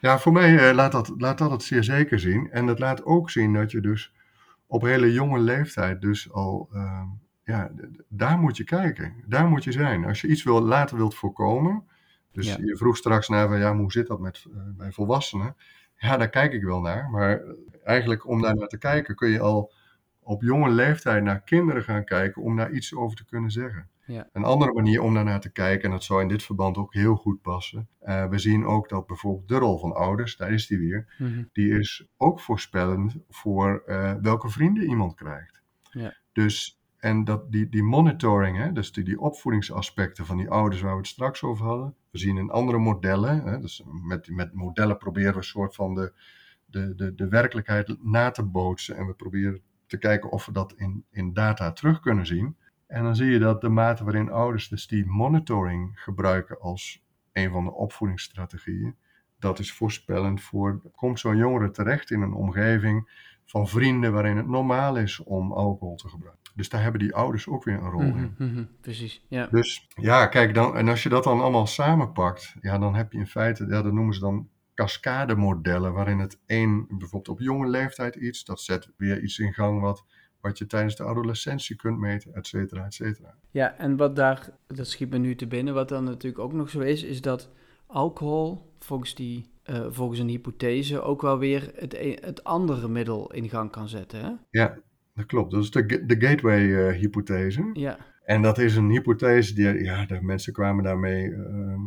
ja voor mij eh, laat, dat, laat dat het zeer zeker zien. En het laat ook zien dat je dus op hele jonge leeftijd dus al, ehm, ja, daar moet je kijken. Daar moet je zijn. Als je iets wil, later wilt voorkomen. Dus Ja. je vroeg straks naar, van, ja, hoe zit dat met, eh, bij volwassenen? Ja, daar kijk ik wel naar. Maar eigenlijk om daar naar te kijken kun je al op jonge leeftijd naar kinderen gaan kijken om daar iets over te kunnen zeggen. Ja. Een andere manier om daarnaar te kijken, en dat zou in dit verband ook heel goed passen. eh, we zien ook dat bijvoorbeeld de rol van ouders, daar is die weer, Mhm. die is ook voorspellend voor eh, welke vrienden iemand krijgt. Ja. Dus, en dat, die, die monitoring, hè, dus die, die opvoedingsaspecten van die ouders waar we het straks over hadden. We zien in andere modellen, hè, dus met, met modellen proberen we een soort van de, de, de, de werkelijkheid na te bootsen. En we proberen te kijken of we dat in, in data terug kunnen zien. En dan zie je dat de mate waarin ouders dus die monitoring gebruiken als een van de opvoedingsstrategieën, dat is voorspellend voor, komt zo'n jongere terecht in een omgeving van vrienden waarin het normaal is om alcohol te gebruiken. Dus daar hebben die ouders ook weer een rol in. Mhm, mhm, Precies, ja. Dus ja, kijk, dan, en als je dat dan allemaal samenpakt, ja, dan heb je in feite, ja, dat noemen ze dan cascademodellen, waarin het één, bijvoorbeeld op jonge leeftijd iets, dat zet weer iets in gang wat, wat je tijdens de adolescentie kunt meten, et cetera, et cetera. Ja, en wat daar, dat schiet me nu te binnen, wat dan natuurlijk ook nog zo is, is dat alcohol, volgens, die, eh, volgens een hypothese, ook wel weer het, e- het andere middel in gang kan zetten. Hè? Ja, dat klopt. Dat is de, de gateway-hypothese. Ja, En dat is een hypothese die, ja, de mensen kwamen daarmee ehm,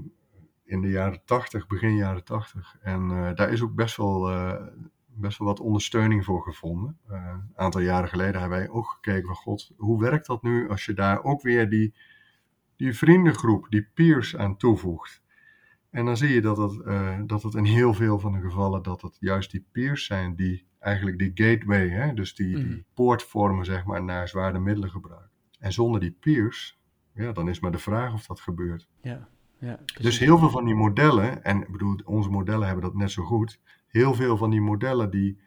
in de jaren 80, begin jaren 80. En eh, daar is ook best wel eh, best wel wat ondersteuning voor gevonden. een aantal jaren geleden hebben wij ook gekeken van god, hoe werkt dat nu als je daar ook weer die, die vriendengroep, die peers aan toevoegt. En dan zie je dat het, dat het in heel veel van de gevallen dat het juist die peers zijn die eigenlijk die gateway, hè, dus die, die Mhm. poort vormen zeg maar, naar zware middelengebruik. En zonder die peers, ja, dan is maar de vraag of dat gebeurt. Ja, ja. Dus heel veel van die modellen, en ik bedoel, onze modellen hebben dat net zo goed. Heel veel van die modellen die,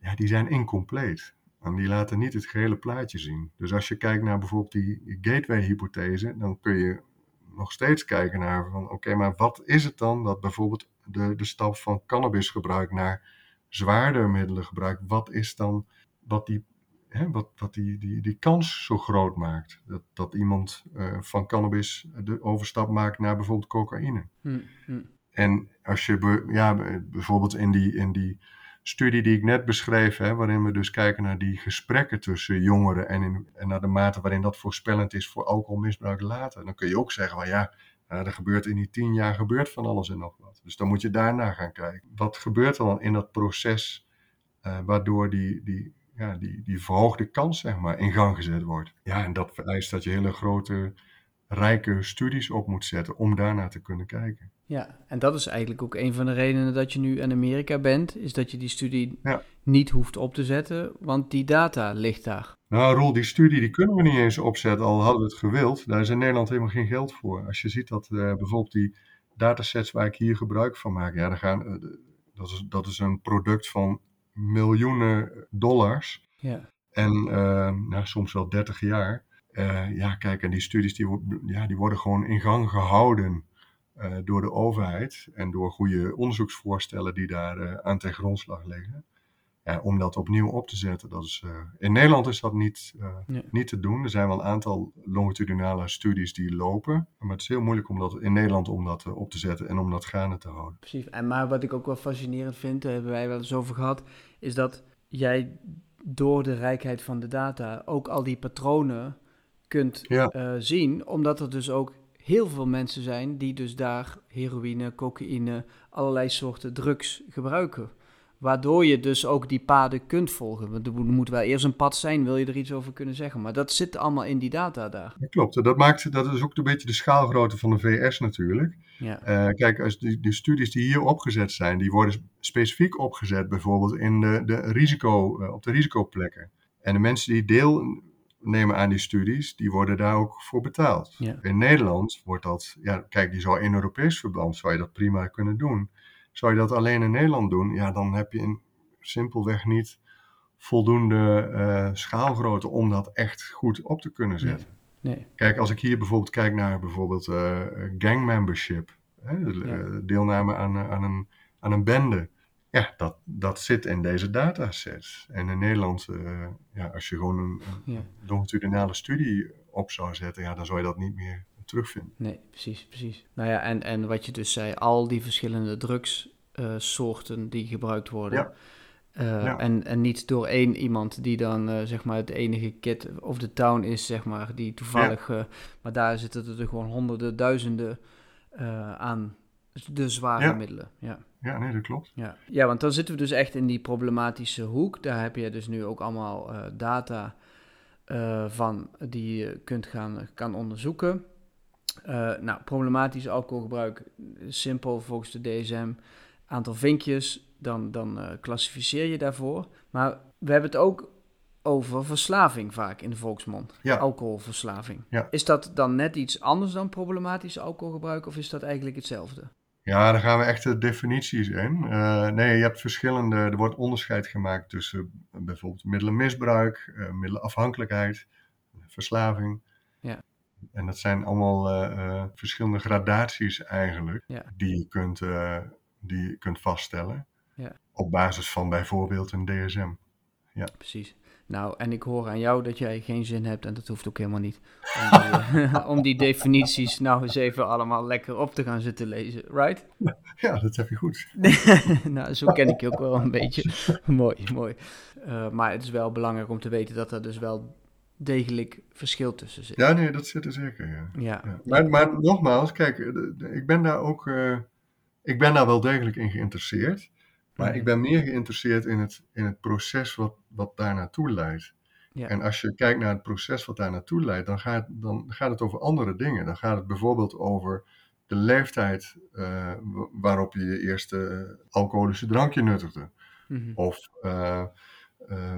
ja, die zijn incompleet. En die laten niet het gehele plaatje zien. Dus als je kijkt naar bijvoorbeeld die gateway-hypothese, dan kun je nog steeds kijken naar van oké, maar wat is het dan dat bijvoorbeeld de, de stap van cannabisgebruik naar zwaarder middelengebruik, wat is dan wat die, hè, wat, wat die, die, die kans zo groot maakt? Dat, dat iemand eh, van cannabis de overstap maakt naar bijvoorbeeld cocaïne. Hm, hm. En als je ja, bijvoorbeeld in die, in die studie die ik net beschreef, hè, waarin we dus kijken naar die gesprekken tussen jongeren en, en naar de mate waarin dat voorspellend is voor alcoholmisbruik later, dan kun je ook zeggen van ja, nou, er gebeurt in die tien jaar gebeurt van alles en nog wat. Dus dan moet je daarna gaan kijken. Wat gebeurt er dan in dat proces eh, waardoor die, die, ja, die, die verhoogde kans zeg maar, in gang gezet wordt? Ja, en dat vereist dat je hele grote, rijke studies op moet zetten om daarnaar te kunnen kijken. Ja, en dat is eigenlijk ook een van de redenen dat je nu in Amerika bent, is dat je die studie Ja. niet hoeft op te zetten, want die data ligt daar. Nou, Roel, die studie die kunnen we niet eens opzetten, al hadden we het gewild. Daar is in Nederland helemaal geen geld voor. Als je ziet dat eh, bijvoorbeeld die datasets waar ik hier gebruik van maak, ja, gaan, eh, dat, is, dat is een product van miljoenen dollars Ja, en eh, nou, soms wel 30 jaar. Eh, ja, kijk, en die studies die, ja, die worden gewoon in gang gehouden eh, door de overheid en door goede onderzoeksvoorstellen die daar eh, aan ten grondslag liggen. Ja, om dat opnieuw op te zetten, dat is, eh, in Nederland is dat niet, eh, Nee. niet te doen. Er zijn wel een aantal longitudinale studies die lopen, maar het is heel moeilijk om dat in Nederland om dat op te zetten en om dat gaande te houden. precies. En maar wat ik ook wel fascinerend vind, daar hebben wij wel eens over gehad, is dat jij door de rijkheid van de data ook al die patronen kunt Ja. eh, zien, omdat er dus ook heel veel mensen zijn die dus daar heroïne, cocaïne, allerlei soorten drugs gebruiken. Waardoor je dus ook die paden kunt volgen. Want er moet wel eerst een pad zijn, wil je er iets over kunnen zeggen. Maar dat zit allemaal in die data daar. Dat klopt. Dat, maakt, dat is ook een beetje de schaalgrootte van de VS natuurlijk. Ja, Eh, kijk, als die, die studies die hier opgezet zijn, die worden specifiek opgezet bijvoorbeeld in de, de risico, eh, op de risicoplekken. En de mensen die deelnemen aan die studies, die worden daar ook voor betaald. Ja. In Nederland wordt dat, ja, kijk, die zou in Europees verband zou je dat prima kunnen doen. Zou je dat alleen in Nederland doen, ja, dan heb je in, simpelweg niet voldoende eh, schaalgrootte om dat echt goed op te kunnen zetten. nee. Kijk, als ik hier bijvoorbeeld kijk naar bijvoorbeeld eh gang membership, hè, Ja. eh, deelname aan, aan, een, aan een bende. Ja, dat, dat zit in deze datasets. En in Nederland, eh, ja, als je gewoon een, een Ja. longitudinale studie op zou zetten, ja, dan zou je dat niet meer terugvinden. Nee, precies, precies. Nou ja, en, en wat je dus zei, al die verschillende drugssoorten die gebruikt worden. Ja. Eh, Ja. en, en niet door één iemand die dan eh, zeg maar het enige kid of de town is, zeg maar, die toevallig. maar daar zitten er gewoon honderden, duizenden aan de zware Ja. middelen. Ja. Ja, nee, dat klopt. Ja. ja, want dan zitten we dus echt in die problematische hoek. Daar heb je dus nu ook allemaal eh, data eh, van die je kunt gaan kan onderzoeken. Eh, nou, problematisch alcoholgebruik, simpel volgens de DSM. Aantal vinkjes, dan, dan klassificeer je daarvoor. Maar we hebben het ook over verslaving vaak in de volksmond. Ja. Alcoholverslaving. Ja. Is dat dan net iets anders dan problematisch alcoholgebruik of is dat eigenlijk hetzelfde? Ja, dan gaan we echt de definities in. Eh, nee, je hebt verschillende, er wordt onderscheid gemaakt tussen eh, bijvoorbeeld middelenmisbruik, eh, middelenafhankelijkheid, verslaving. Ja. En dat zijn allemaal verschillende gradaties eigenlijk, Ja. die, je kunt, die je kunt vaststellen. Ja. Op basis van bijvoorbeeld een DSM. Precies. Nou, en ik hoor aan jou dat jij geen zin hebt, en dat hoeft ook helemaal niet, om die, eh, om die definities nou eens even allemaal lekker op te gaan zitten lezen, right? Ja, dat heb je goed. nou, zo ken ik je ook wel een beetje. mooi, mooi. Eh, maar het is wel belangrijk om te weten dat er dus wel degelijk verschil tussen zit. Ja, nee, dat zit er zeker, ja. Ja, Ja. Maar, maar nogmaals, kijk, eh, ik ben daar ook, ik ben daar wel degelijk in geïnteresseerd. Maar Mhm. ik ben meer geïnteresseerd in het, in het proces wat, wat daar naartoe leidt. Ja. En als je kijkt naar het proces wat daar naartoe leidt, dan gaat, dan gaat het over andere dingen. Dan gaat het bijvoorbeeld over de leeftijd eh, wa- waarop je je eerste eh, alcoholische drankje nuttigde. Mhm. Of eh,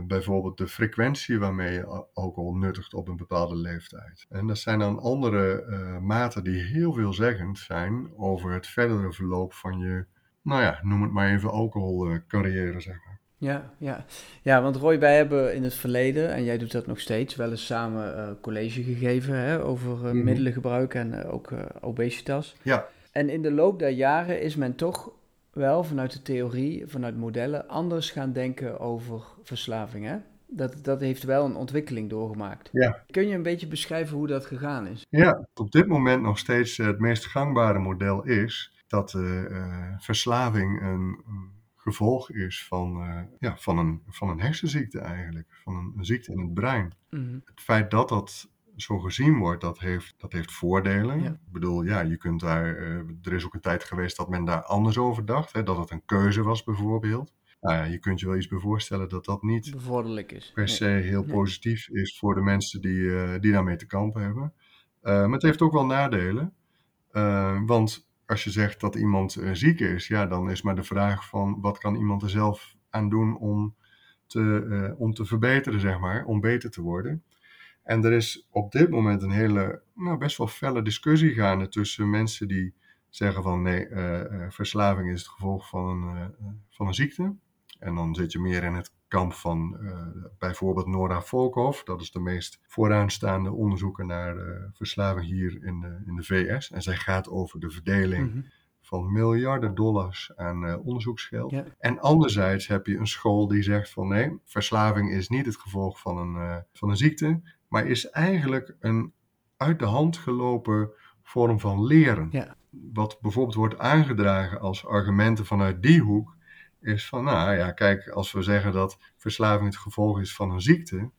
bijvoorbeeld de frequentie waarmee je al- alcohol nuttigt op een bepaalde leeftijd. En dat zijn dan andere maten die heel veelzeggend zijn over het verdere verloop van je, nou ja, noem het maar even alcoholcarrière, zeg maar. Ja, ja. ja, want Roy, wij hebben in het verleden, en jij doet dat nog steeds, wel eens samen eh, college gegeven hè, over eh, Mhm. middelengebruik en eh, ook obesitas. Ja, En in de loop der jaren is men toch wel vanuit de theorie, vanuit modellen, anders gaan denken over verslaving. Hè? Dat, dat heeft wel een ontwikkeling doorgemaakt. Ja. Kun je een beetje beschrijven hoe dat gegaan is? Ja, op dit moment nog steeds het meest gangbare model is dat eh, eh, verslaving een, een gevolg is van, eh, ja, van, een, van een hersenziekte eigenlijk, van een, een ziekte in het brein. Mhm. Het feit dat dat zo gezien wordt, dat heeft, dat heeft voordelen. Ja. Ik bedoel, ja, je kunt daar, er is ook een tijd geweest dat men daar anders over dacht, hè, dat het een keuze was bijvoorbeeld. Nou ja, je kunt je wel iets bij voorstellen dat dat niet Bevorderlijk is. per Nee. se heel Nee. positief is voor de mensen die, die daarmee te kampen hebben. Maar het heeft ook wel nadelen. Want als je zegt dat iemand eh, ziek is, ja, dan is maar de vraag van wat kan iemand er zelf aan doen om te, eh, om te verbeteren, zeg maar, om beter te worden. En er is op dit moment een hele, nou, best wel felle discussie gaande tussen mensen die zeggen van nee, eh, verslaving is het gevolg van een, van een ziekte. En dan zit je meer in het kamp van eh, bijvoorbeeld Nora Volkov. Dat is de meest vooraanstaande onderzoeker naar eh, verslaving hier in de, in de VS. En zij gaat over de verdeling Mhm. van miljarden dollars aan eh, onderzoeksgeld. Ja. En anderzijds heb je een school die zegt van nee, verslaving is niet het gevolg van een, eh, van een ziekte, maar is eigenlijk een uit de hand gelopen vorm van leren. Ja. Wat bijvoorbeeld wordt aangedragen als argumenten vanuit die hoek, is van nou ja, kijk, als we zeggen dat verslaving het gevolg is van een ziekte,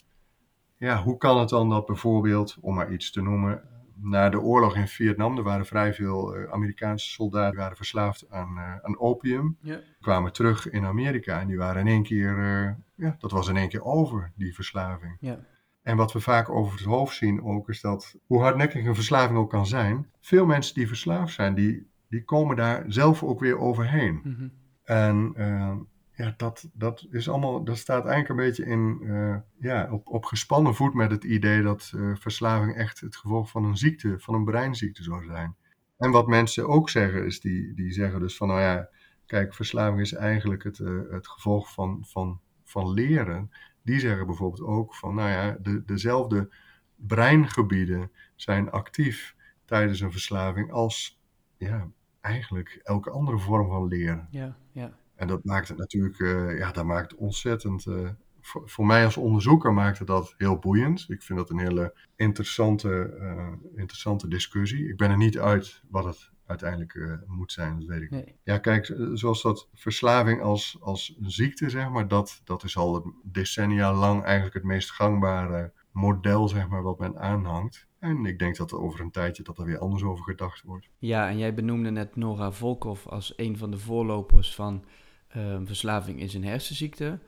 ja, hoe kan het dan dat bijvoorbeeld, om maar iets te noemen, na de oorlog in Vietnam, er waren vrij veel eh, Amerikaanse soldaten die waren verslaafd aan, eh, aan opium Ja. kwamen terug in Amerika en die waren in één keer, eh, ja, dat was in één keer over, die verslaving. Ja. En wat we vaak over het hoofd zien ook, is dat hoe hardnekkig een verslaving ook kan zijn, veel mensen die verslaafd zijn, die, die komen daar zelf ook weer overheen. Mhm. En eh, ja, dat, dat is allemaal, dat staat eigenlijk een beetje in, eh, ja, op, op gespannen voet met het idee dat eh, verslaving echt het gevolg van een ziekte, van een breinziekte zou zijn. En wat mensen ook zeggen, is die, die zeggen dus van, nou ja, kijk, verslaving is eigenlijk het, eh, het gevolg van, van, van leren. Die zeggen bijvoorbeeld ook van, nou ja, de, dezelfde breingebieden zijn actief tijdens een verslaving als, ja, eigenlijk elke andere vorm van leren. Ja, ja. En dat maakt het natuurlijk, eh, ja, dat maakt ontzettend. eh, voor, voor mij als onderzoeker maakte dat heel boeiend. Ik vind dat een hele interessante, eh, interessante discussie. Ik ben er niet uit wat het uiteindelijk moet zijn, dat weet ik. Nee. Ja, kijk, zoals dat verslaving als, als ziekte, zeg maar, dat, dat is al decennia lang eigenlijk het meest gangbare model, zeg maar, wat men aanhangt. En ik denk dat er over een tijdje dat er weer anders over gedacht wordt. Ja, en jij benoemde net Nora Volkov als een van de voorlopers van ehm, verslaving is een hersenziekte.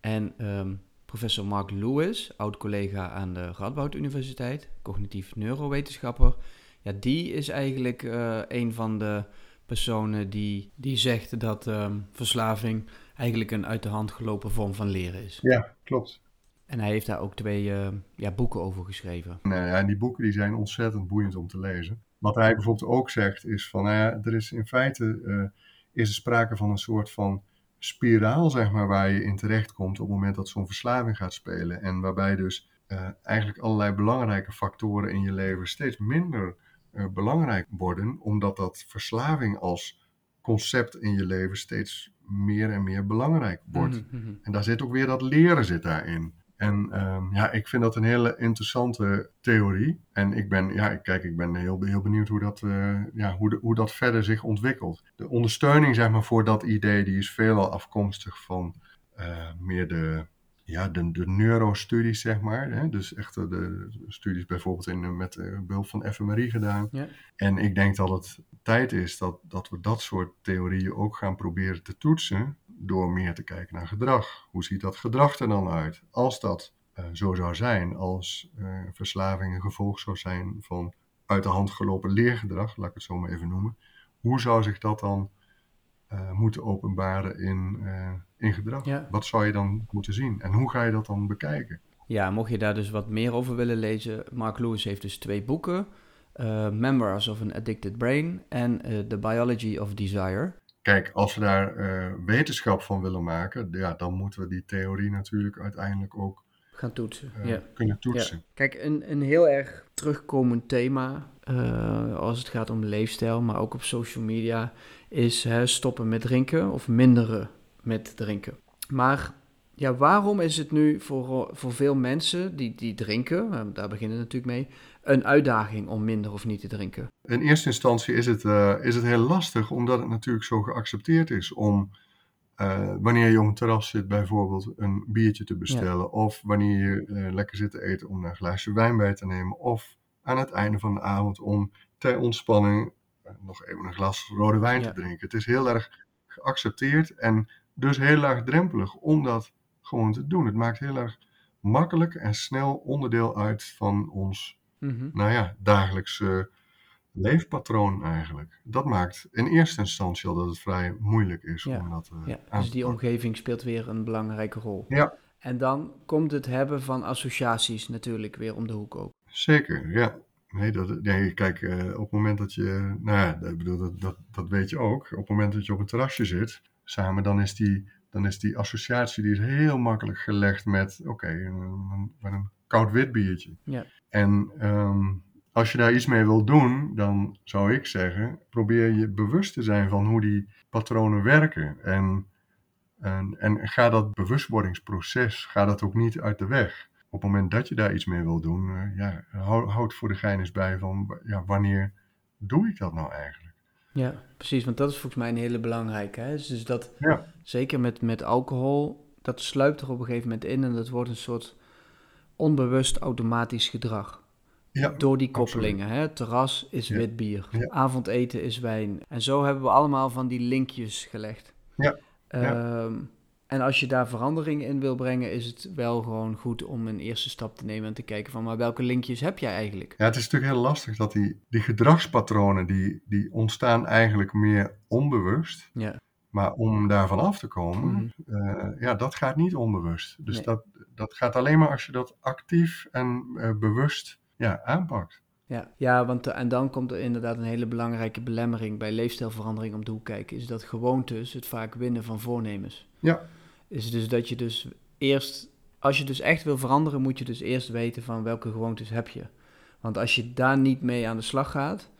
En ehm, professor Mark Lewis, oud-collega aan de Radboud Universiteit, cognitief neurowetenschapper, ja, die is eigenlijk eh, een van de personen die, die zegt dat ehm, verslaving eigenlijk een uit de hand gelopen vorm van leren is. Ja, klopt. En hij heeft daar ook twee ehm, ja, boeken over geschreven. Nou ja, en die boeken die zijn ontzettend boeiend om te lezen. Wat hij bijvoorbeeld ook zegt is van, nou ja, er is in feite eh, is er sprake van een soort van spiraal, zeg maar, waar je in terecht komt op het moment dat zo'n verslaving gaat spelen. En waarbij dus eh, eigenlijk allerlei belangrijke factoren in je leven steeds minder eh, belangrijk worden, omdat dat verslaving als concept in je leven steeds meer en meer belangrijk wordt. Mhm, mhm. En daar zit ook weer dat leren zit daarin. En ehm, ja, ik vind dat een hele interessante theorie. En ik ben, ja, kijk, ik ben heel, heel benieuwd hoe dat, eh, ja, hoe, de, hoe dat verder zich ontwikkelt. De ondersteuning, zeg maar, voor dat idee, die is veelal afkomstig van eh, meer de, ja, de, de neurostudies, zeg maar. Hè? Dus echt de, de studies bijvoorbeeld in, met eh, behulp van fMRI gedaan. Ja. En ik denk dat het tijd is dat, dat we dat soort theorieën ook gaan proberen te toetsen door meer te kijken naar gedrag. Hoe ziet dat gedrag er dan uit? Als dat uh, zo zou zijn, als uh, verslaving een gevolg zou zijn van uit de hand gelopen leergedrag, laat ik het zo maar even noemen, hoe zou zich dat dan uh, moeten openbaren in, in gedrag? Ja. Wat zou je dan moeten zien en hoe ga je dat dan bekijken? Ja, mocht je daar dus wat meer over willen lezen, Mark Lewis heeft dus twee boeken. Uh, Memoirs of an Addicted Brain en uh, The Biology of Desire. Kijk, als we daar uh, wetenschap van willen maken, ja, dan moeten we die theorie natuurlijk uiteindelijk ook gaan toetsen. Ja. kunnen toetsen. Ja. Kijk, een, een heel erg terugkomend thema als het gaat om leefstijl, maar ook op social media, is hè, stoppen met drinken of minderen met drinken. Maar ja, waarom is het nu voor, voor veel mensen die, die drinken, daar beginnen we natuurlijk mee, een uitdaging om minder of niet te drinken? In eerste instantie is het, uh, is het heel lastig, omdat het natuurlijk zo geaccepteerd is om, uh, wanneer je op een terras zit, bijvoorbeeld een biertje te bestellen. Ja. Of wanneer je uh, lekker zit te eten om een glaasje wijn bij te nemen. Of aan het einde van de avond om ter ontspanning nog even een glas rode wijn ja. te drinken. Het is heel erg geaccepteerd en dus heel laagdrempelig om dat gewoon te doen. Het maakt heel erg makkelijk en snel onderdeel uit van ons, mm -hmm. nou ja, dagelijkse leefpatroon eigenlijk. Dat maakt in eerste instantie al dat het vrij moeilijk is ja. om dat uh, ja. Dus die omgeving speelt weer een belangrijke rol. Ja. En dan komt het hebben van associaties natuurlijk weer om de hoek ook. Zeker, ja. Nee, dat, nee kijk, uh, op het moment dat je, nou ja, ik bedoel, dat, dat, dat weet je ook. Op het moment dat je op een terrasje zit, samen, dan is die dan is die associatie die is heel makkelijk gelegd met, oké, okay, een, met een koud wit biertje. Ja. En um, als je daar iets mee wil doen, dan zou ik zeggen, probeer je bewust te zijn van hoe die patronen werken. En, en, en ga dat bewustwordingsproces, ga dat ook niet uit de weg. Op het moment dat je daar iets mee wil doen, uh, ja, houd, houd voor de gein eens bij van, ja, wanneer doe ik dat nou eigenlijk? Ja, precies, want dat is volgens mij een hele belangrijke. Hè? Dus dat, ja. zeker met, met alcohol, dat sluipt er op een gegeven moment in en dat wordt een soort onbewust automatisch gedrag. Ja, Door die koppelingen. Hè? Terras is Ja. wit bier, Ja. avondeten is wijn. En zo hebben we allemaal van die linkjes gelegd. Ja, Ehm, En als je daar verandering in wil brengen, is het wel gewoon goed om een eerste stap te nemen en te kijken van, maar welke linkjes heb jij eigenlijk? Ja, het is natuurlijk heel lastig dat die, die gedragspatronen, die, die ontstaan eigenlijk meer onbewust. Ja. Maar om daarvan af te komen, Mhm. eh, ja, dat gaat niet onbewust. Dus Nee. dat, dat gaat alleen maar als je dat actief en eh, bewust ja, aanpakt. Ja, ja want eh, en dan komt er inderdaad een hele belangrijke belemmering bij leefstijlverandering om de hoek kijken. Is dat gewoontes het vaak winnen van voornemens. Ja. Is dus dat je dus eerst, als je dus echt wil veranderen, moet je dus eerst weten van welke gewoontes heb je. Want als je daar niet mee aan de slag gaat,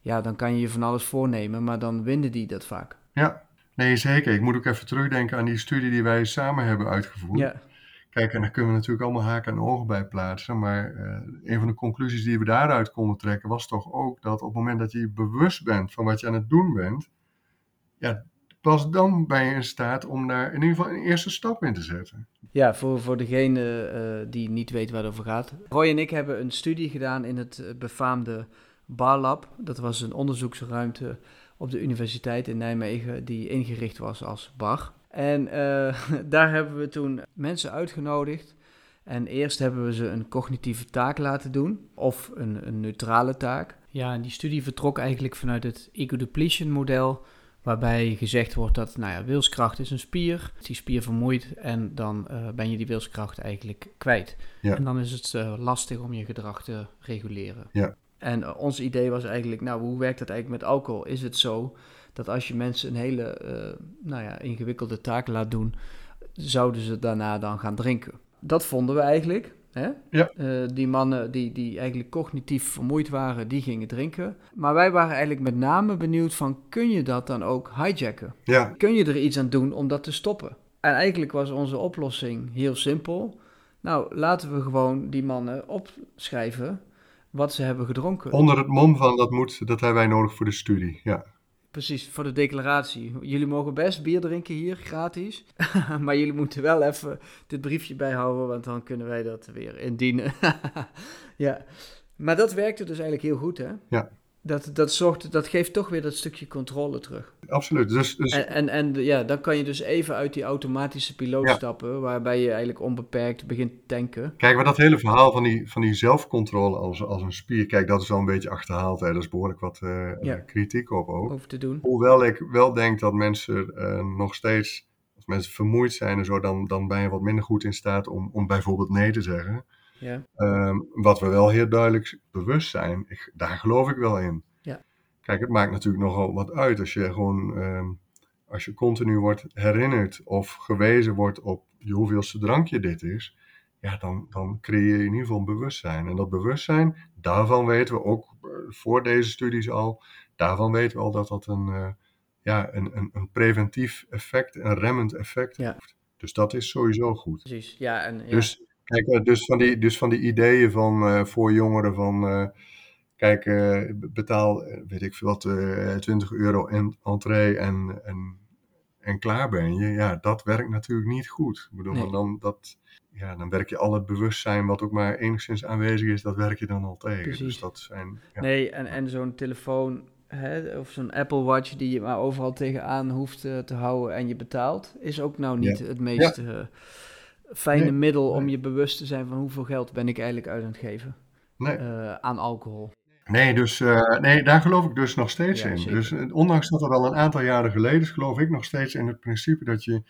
ja, dan kan je je van alles voornemen, maar dan winnen die dat vaak. Ja, nee zeker. Ik moet ook even terugdenken aan die studie die wij samen hebben uitgevoerd. Ja, Kijk, en daar kunnen we natuurlijk allemaal haken en ogen bij plaatsen. Maar eh, een van de conclusies die we daaruit konden trekken was toch ook dat op het moment dat je bewust bent van wat je aan het doen bent, ja, pas dan ben je in staat om daar in ieder geval een eerste stap in te zetten. ja voor, voor degene eh, die niet weet waar het over gaat. Roy en ik hebben een studie gedaan in het eh, befaamde Bar Lab. Dat was een onderzoeksruimte op de universiteit in Nijmegen die ingericht was als bar. En eh, daar hebben we toen mensen uitgenodigd. En eerst hebben we ze een cognitieve taak laten doen, of een, een neutrale taak. Ja, en die studie vertrok eigenlijk vanuit het ego-depletion model, waarbij gezegd wordt dat, nou ja, wilskracht is een spier, die spier vermoeit en dan eh, ben je die wilskracht eigenlijk kwijt. Ja. En dan is het eh, lastig om je gedrag te reguleren. Ja. En ons idee was eigenlijk, nou, hoe werkt dat eigenlijk met alcohol? Is het zo dat als je mensen een hele, eh, nou ja, ingewikkelde taak laat doen, zouden ze daarna dan gaan drinken? Dat vonden we eigenlijk. Hè? Ja. Eh, die mannen die, die eigenlijk cognitief vermoeid waren, die gingen drinken. Maar wij waren eigenlijk met name benieuwd van, kun je dat dan ook hijacken? Ja, Kun je er iets aan doen om dat te stoppen? En eigenlijk was onze oplossing heel simpel. Nou, laten we gewoon die mannen opschrijven wat ze hebben gedronken. onder het mom van dat moet, dat hebben wij nodig voor de studie. Ja, Precies, voor de declaratie. Jullie mogen best bier drinken hier, gratis. maar jullie moeten wel even dit briefje bijhouden, want dan kunnen wij dat weer indienen. ja, maar dat werkte dus eigenlijk heel goed, hè? Ja. Dat, dat, zorgt, dat geeft toch weer dat stukje controle terug. Absoluut. Dus, dus... En, en, en ja, dan kan je dus even uit die automatische piloot stappen, waarbij je eigenlijk onbeperkt begint te tanken. Kijk, maar dat hele verhaal van die, van die zelfcontrole als, als een spier, kijk, dat is al een beetje achterhaald. Hè. Daar is behoorlijk wat uh, kritiek op ook. Over te doen. Hoewel ik wel denk dat mensen uh, nog steeds, als mensen vermoeid zijn en zo, dan, dan ben je wat minder goed in staat om, om bijvoorbeeld nee te zeggen. Ja. Um, wat we wel heel duidelijk bewust zijn, ik, daar geloof ik wel in. Ja. Kijk, het maakt natuurlijk nogal wat uit als je gewoon, um, als je continu wordt herinnerd of gewezen wordt op je hoeveelste drankje dit is, ja, dan, dan creëer je in ieder geval een bewustzijn. En dat bewustzijn, daarvan weten we ook uh, voor deze studies al, daarvan weten we al dat dat een, uh, ja, een, een, een preventief effect, een remmend effect ja. heeft. Dus dat is sowieso goed. Precies, ja. En, ja. Dus Kijk, dus van die, dus van die ideeën van uh, voor jongeren van, uh, kijk, uh, betaal, weet ik veel wat, 20 euro en entree en, en, en klaar ben je. Ja, dat werkt natuurlijk niet goed. Ik bedoel, Nee. dan, dat, ja, dan werk je al het bewustzijn wat ook maar enigszins aanwezig is, dat werk je dan al tegen. Precies. Dus dat zijn, ja. Nee, en, en zo'n telefoon hè, of zo'n Apple Watch die je maar overal tegenaan hoeft uh, te houden en je betaalt, is ook nou niet Ja. het meest uh, fijne Nee, middel om je bewust te zijn van hoeveel geld ben ik eigenlijk uit aan het geven Nee. uh, aan alcohol. Nee, dus, uh, nee, daar geloof ik dus nog steeds Ja, in. zeker. Dus uh, ondanks dat het al een aantal jaren geleden is, geloof ik nog steeds in het principe dat je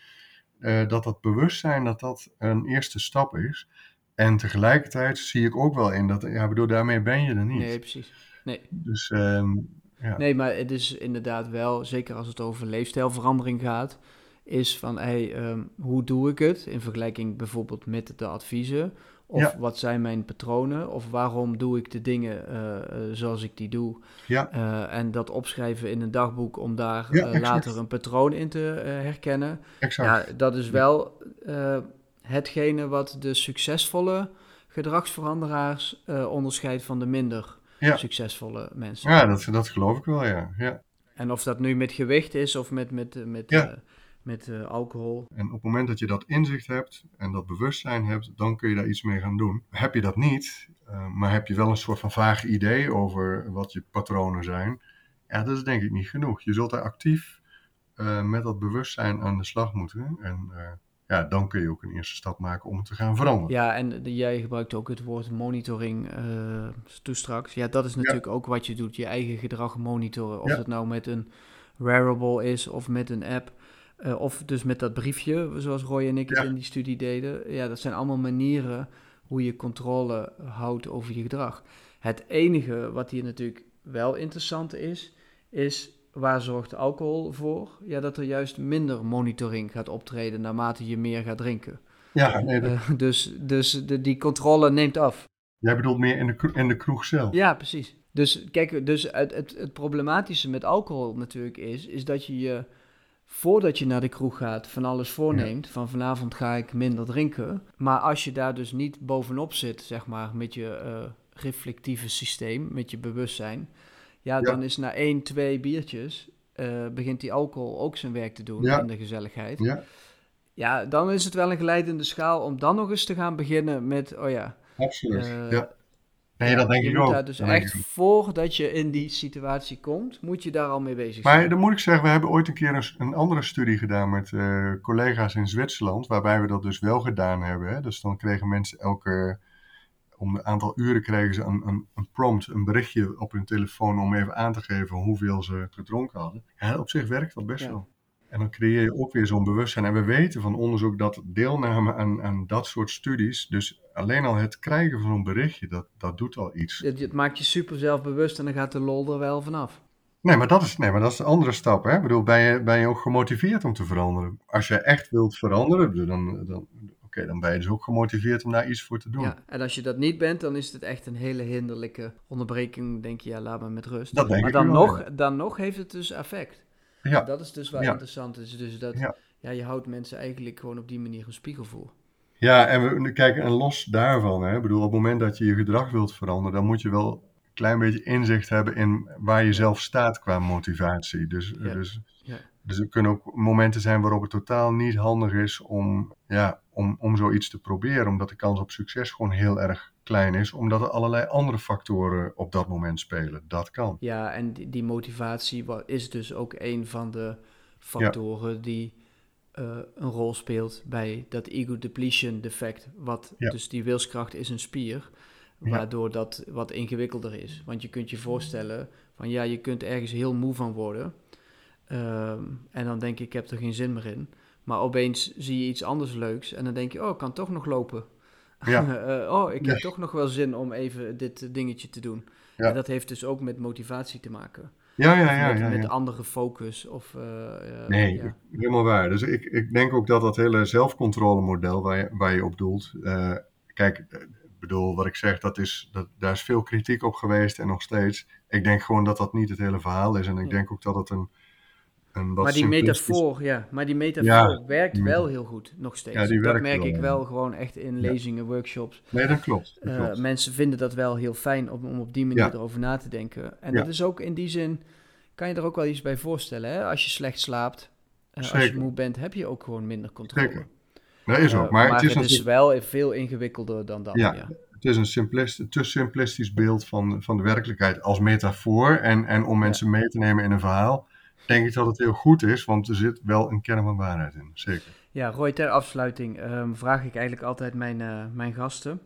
dat dat bewustzijn dat dat een eerste stap is. En tegelijkertijd zie ik ook wel in dat, ja, bedoel, daarmee ben je er niet. Nee, precies. Nee. Dus, um, ja. nee, maar het is inderdaad wel, zeker als het over leefstijlverandering gaat, is van hey, um, hoe doe ik het in vergelijking bijvoorbeeld met de adviezen? Of Ja. wat zijn mijn patronen? Of waarom doe ik de dingen uh, uh, zoals ik die doe? Ja. Uh, en dat opschrijven in een dagboek om daar Ja, uh, later een patroon in te herkennen. Exact. Ja, dat is wel hetgene wat de succesvolle gedragsveranderaars onderscheidt van de minder succesvolle mensen. Ja, dat, dat geloof ik wel, ja. ja. En of dat nu met gewicht is of met, met, met, Ja. Met uh, alcohol. En op het moment dat je dat inzicht hebt en dat bewustzijn hebt, dan kun je daar iets mee gaan doen. Heb je dat niet, uh, maar heb je wel een soort van vaag idee over wat je patronen zijn, ja, dat is denk ik niet genoeg. Je zult daar actief uh, met dat bewustzijn aan de slag moeten. En ja, dan kun je ook een eerste stap maken om het te gaan veranderen. Ja, en de, jij gebruikt ook het woord monitoring uh, toen straks. Ja, dat is natuurlijk ja. ook wat je doet, je eigen gedrag monitoren. Of Ja. het nou met een wearable is of met een app. Uh, of dus met dat briefje, zoals Roy en ik het Ja. in die studie deden. Ja, dat zijn allemaal manieren hoe je controle houdt over je gedrag. Het enige wat hier natuurlijk wel interessant is, is waar zorgt alcohol voor? Ja, dat er juist minder monitoring gaat optreden naarmate je meer gaat drinken. Ja, nee, dat- Uh, dus dus de, die controle neemt af. jij bedoelt meer in de, kro- in de kroeg zelf. Ja, precies. Dus kijk, dus het, het, het problematische met alcohol natuurlijk is, is dat je je voordat je naar de kroeg gaat van alles voorneemt, van vanavond ga ik minder drinken. Maar als je daar dus niet bovenop zit, zeg maar, met je eh, reflectieve systeem, met je bewustzijn, ja, Ja. dan is na één, twee biertjes, eh, begint die alcohol ook zijn werk te doen Ja. in de gezelligheid. Ja, Ja, dan is het wel een glijdende schaal om dan nog eens te gaan beginnen met, oh ja, absoluut. Eh, ja. Nee, dat denk je ik moet ook. daar dus Dat echt voordat je in die situatie komt, moet je daar al mee bezig Maar zijn. dan moet ik zeggen, we hebben ooit een keer een, een andere studie gedaan met eh, collega's in Zwitserland, waarbij we dat dus wel gedaan hebben. Hè? Dus dan kregen mensen elke, om een aantal uren kregen ze een, een, een prompt, een berichtje op hun telefoon om even aan te geven hoeveel ze gedronken hadden. Ja, op zich werkt dat best Ja. wel. En dan creëer je ook weer zo'n bewustzijn. En we weten van onderzoek dat deelname aan, aan dat soort studies, dus alleen al het krijgen van zo'n berichtje, dat, dat doet al iets. Het, het maakt je super zelfbewust en dan gaat de lol er wel vanaf. Nee, maar dat is, nee, maar dat is de andere stap. Hè? Ik bedoel, ben je, ben je ook gemotiveerd om te veranderen? Als je echt wilt veranderen, dan, dan, oké, dan ben je dus ook gemotiveerd om daar iets voor te doen. Ja, en als je dat niet bent, dan is het echt een hele hinderlijke onderbreking. Denk je, ja, laat me met rust. Dat denk maar ik dan nog, dan nog heeft het dus effect. Ja. Dat is dus wel Ja. interessant. Is dus dat Ja. ja. je houdt mensen eigenlijk gewoon op die manier een spiegel voor. Ja, en we, kijk, en los daarvan, hè, ik bedoel, op het moment dat je je gedrag wilt veranderen, dan moet je wel een klein beetje inzicht hebben in waar je zelf staat qua motivatie. Dus, dus, dus er kunnen ook momenten zijn waarop het totaal niet handig is om, ja, om, om zoiets te proberen, omdat de kans op succes gewoon heel erg klein is, omdat er allerlei andere factoren op dat moment spelen. Dat kan. Ja, en die, die motivatie is dus ook een van de factoren die uh, een rol speelt bij dat ego depletion defect. Wat dus die wilskracht is een spier, waardoor dat wat ingewikkelder is. Want je kunt je voorstellen van ja, je kunt ergens heel moe van worden. Ehm, en dan denk ik, ik heb er geen zin meer in. Maar opeens zie je iets anders leuks en dan denk je, oh, ik kan toch nog lopen. Ja. uh, oh, ik heb toch nog wel zin om even dit dingetje te doen. Ja. En dat heeft dus ook met motivatie te maken. Ja, ja, ja. Met, ja, met andere focus. Of, uh, nee, helemaal waar. Dus ik, ik denk ook dat dat hele zelfcontrolemodel waar je, waar je op doelt. Uh, kijk, ik bedoel, wat ik zeg, dat is, dat, daar is veel kritiek op geweest en nog steeds. Ik denk gewoon dat dat niet het hele verhaal is. En ik denk ook dat het een maar die metafoor, ja, maar die metafoor werkt wel heel goed, nog steeds. Ja, die dat merk ik wel gewoon echt in lezingen, workshops. Nee, dat klopt. Dat uh, klopt. mensen vinden dat wel heel fijn om, om op die manier erover na te denken. En dat is ook in die zin, kan je er ook wel iets bij voorstellen. Hè? Als je slecht slaapt, uh, als je moe bent, heb je ook gewoon minder controle. Zeker. Dat is ook. Maar, uh, maar het is, het is wel veel ingewikkelder dan dat. Ja, het is een simplist, te simplistisch beeld van, van de werkelijkheid als metafoor. En, en om mensen mee te nemen in een verhaal denk ik dat het heel goed is, want er zit wel een kern van waarheid in, zeker. Ja, Roy, ter afsluiting um, vraag ik eigenlijk altijd mijn, uh, mijn gasten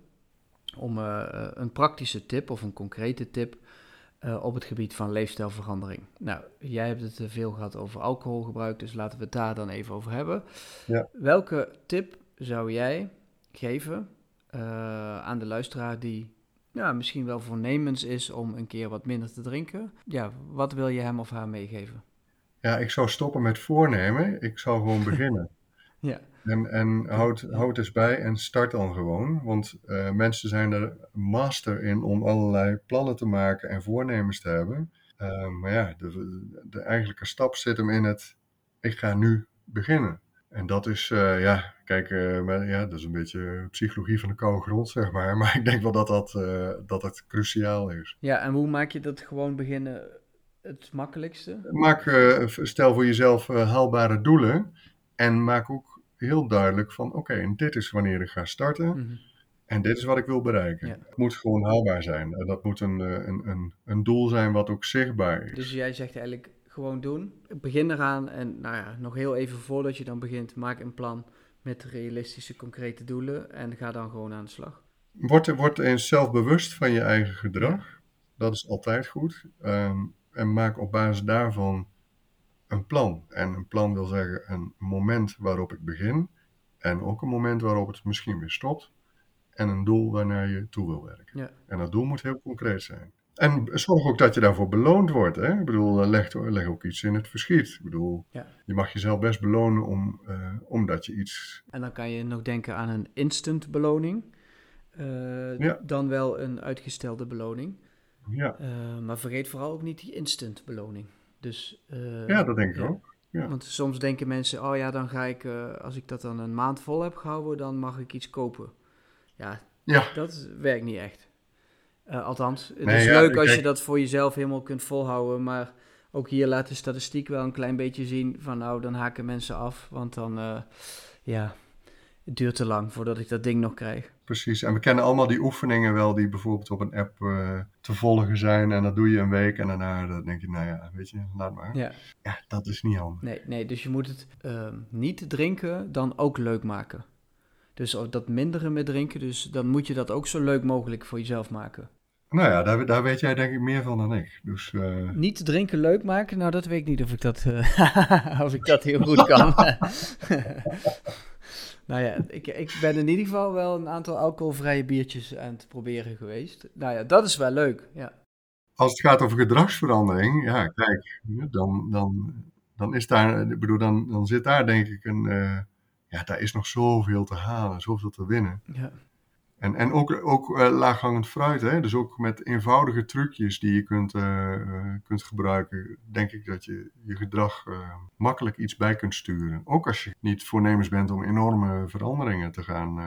om uh, een praktische tip of een concrete tip uh, op het gebied van leefstijlverandering. Nou, jij hebt het veel gehad over alcoholgebruik, dus laten we het daar dan even over hebben. Ja. Welke tip zou jij geven aan de luisteraar die ja, misschien wel voornemens is om een keer wat minder te drinken? Ja, wat wil je hem of haar meegeven? Ja, ik zou stoppen met voornemen. Ik zou gewoon beginnen. ja. En, en houd, houd eens bij en start dan gewoon. Want uh, mensen zijn er master in om allerlei plannen te maken en voornemens te hebben. Uh, maar ja, de, de eigenlijke stap zit hem in het, ik ga nu beginnen. En dat is, uh, ja, kijk, maar, ja, dat is een beetje psychologie van de koude grond, zeg maar. Maar ik denk wel dat dat, dat het cruciaal is. Ja, en hoe maak je dat gewoon beginnen het makkelijkste? Maak, uh, stel voor jezelf uh, haalbare doelen. En maak ook heel duidelijk van, oké, dit is wanneer ik ga starten. Mhm. En dit is wat ik wil bereiken. Het moet gewoon haalbaar zijn. En dat moet een, eh, een, een, een doel zijn wat ook zichtbaar is. Dus jij zegt eigenlijk gewoon doen. Begin eraan en nou ja, nog heel even voordat je dan begint, maak een plan met realistische, concrete doelen en ga dan gewoon aan de slag. Word, word eens zelfbewust van je eigen gedrag. Dat is altijd goed. Um, en maak op basis daarvan een plan. En een plan wil zeggen een moment waarop ik begin en ook een moment waarop het misschien weer stopt en een doel waarnaar je toe wil werken. Ja. En dat doel moet heel concreet zijn. En zorg ook dat je daarvoor beloond wordt. Hè? Ik bedoel, eh, leg, leg ook iets in het verschiet. Ik bedoel, ja. je mag jezelf best belonen om, uh, omdat je iets... En dan kan je nog denken aan een instant beloning. Uh, ja. Dan wel een uitgestelde beloning. Ja. Uh, maar vergeet vooral ook niet die instant beloning. Dus, uh, ja, dat denk ik ook. Ja. Want soms denken mensen, oh ja, dan ga ik, uh, als ik dat dan een maand vol heb gehouden, dan mag ik iets kopen. Ja, ja. dat werkt niet echt. althans, het nee, is ja, leuk als je dat voor jezelf helemaal kunt volhouden, maar ook hier laat de statistiek wel een klein beetje zien van, nou, dan haken mensen af, want dan, ja, het duurt te lang voordat ik dat ding nog krijg. Precies, en we kennen allemaal die oefeningen wel die bijvoorbeeld op een app uh, te volgen zijn. En dat doe je een week en daarna dan denk je, nou ja, weet je, laat maar. Ja, ja dat is niet handig. Nee, nee dus je moet het uh, niet drinken dan ook leuk maken. Dus dat mindere met drinken, dus dan moet je dat ook zo leuk mogelijk voor jezelf maken. Nou ja, daar, daar weet jij denk ik meer van dan ik. Dus, uh... Niet drinken leuk maken? Nou, dat weet ik niet of ik dat, uh, of ik dat heel goed kan. Nou ja, ik, ik ben in ieder geval wel een aantal alcoholvrije biertjes aan het proberen geweest. Nou ja, dat is wel leuk, ja. Als het gaat over gedragsverandering, ja, kijk, dan, dan, dan is daar, ik bedoel, dan, dan zit daar denk ik een, uh, ja, daar is nog zoveel te halen, zoveel te winnen. Ja. En, en ook, ook uh, laaghangend fruit, hè? dus ook met eenvoudige trucjes die je kunt, uh, kunt gebruiken, denk ik dat je je gedrag makkelijk iets bij kunt sturen. Ook als je niet voornemens bent om enorme veranderingen te gaan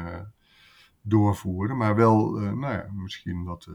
doorvoeren, maar wel nou ja, misschien wat,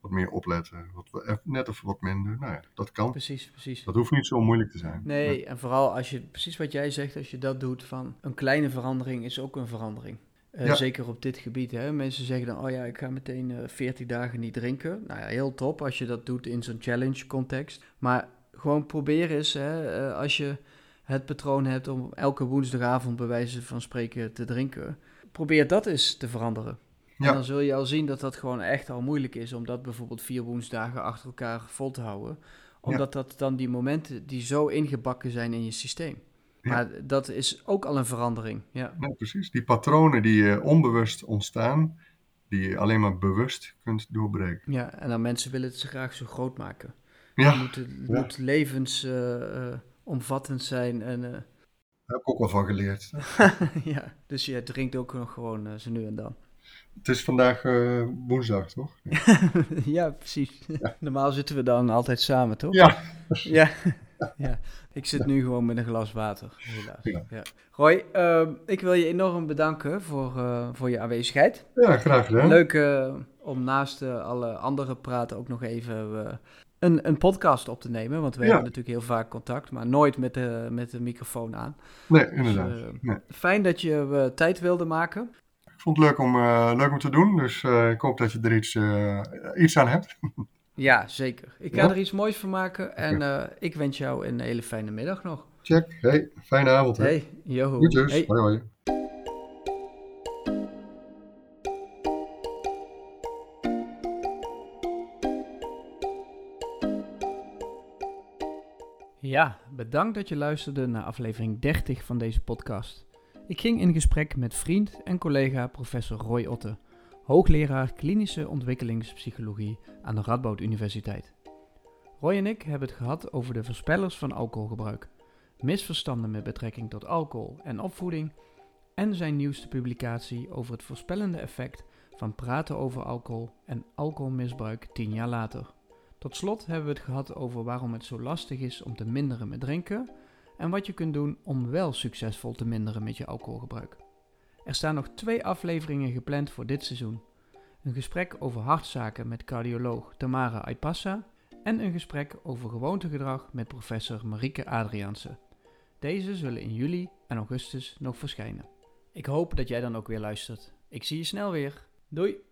wat meer opletten, wat, net of wat minder. Nou ja, dat kan. Precies, precies. Dat hoeft niet zo moeilijk te zijn. Nee, en vooral als je, precies wat jij zegt, als je dat doet van een kleine verandering is ook een verandering. Eh, Ja. Zeker op dit gebied. Hè? Mensen zeggen dan, oh ja, ik ga meteen eh 40 dagen niet drinken. Nou ja, heel top als je dat doet in zo'n challenge context. Maar gewoon probeer eens, hè, eh, als je het patroon hebt om elke woensdagavond bij wijze van spreken te drinken. Probeer dat eens te veranderen. Ja. En dan zul je al zien dat dat gewoon echt al moeilijk is om dat bijvoorbeeld vier woensdagen achter elkaar vol te houden. Omdat dat dan die momenten die zo ingebakken zijn in je systeem. Ja. Maar dat is ook al een verandering. Ja, Nou, precies. Die patronen die eh, onbewust ontstaan, die je alleen maar bewust kunt doorbreken. ja en dan mensen willen het ze graag zo groot maken. Ja, Het moet, het Ja. moet levensomvattend zijn. En, eh, daar heb ik ook wel van geleerd. ja, dus je drinkt ook nog gewoon eh, zo nu en dan. Het is vandaag eh, woensdag, toch? ja, precies. Normaal zitten we dan altijd samen, toch? Ja, Ja. ja. Ik zit nu gewoon met een glas water, helaas. Ja. Ja. Roy, ehm, ik wil je enorm bedanken voor, eh, voor je aanwezigheid. ja graag gedaan. Leuk eh, om naast eh, alle andere praten ook nog even een, een podcast op te nemen. Want we Ja. hebben natuurlijk heel vaak contact, maar nooit met de, met de microfoon aan. Nee, Dus, inderdaad. Nee. Fijn dat je tijd wilde maken. Ik vond het leuk om, leuk om te doen, dus ik hoop dat je er iets, iets aan hebt. Ja, zeker. Ik ga Ja. er iets moois van maken en eh, ik wens jou een hele fijne middag nog. Check. Hey, fijne avond. Hè. Hey, yo. Groetjes. Hey. Hoi, hoi. Ja, bedankt dat je luisterde naar aflevering 30 van deze podcast. Ik ging in gesprek met vriend en collega professor Roy Otte, hoogleraar klinische ontwikkelingspsychologie aan de Radboud Universiteit. Roy en ik hebben het gehad over de voorspellers van alcoholgebruik, misverstanden met betrekking tot alcohol en opvoeding en zijn nieuwste publicatie over het voorspellende effect van praten over alcohol en alcoholmisbruik 10 jaar later. Tot slot hebben we het gehad over waarom het zo lastig is om te minderen met drinken en wat je kunt doen om wel succesvol te minderen met je alcoholgebruik. Er staan nog twee afleveringen gepland voor dit seizoen. Een gesprek over hartzaken met cardioloog Tamara Aipassa en een gesprek over gewoontegedrag met professor Marieke Adriaanse. Deze zullen in juli en augustus nog verschijnen. Ik hoop dat jij dan ook weer luistert. Ik zie je snel weer. Doei!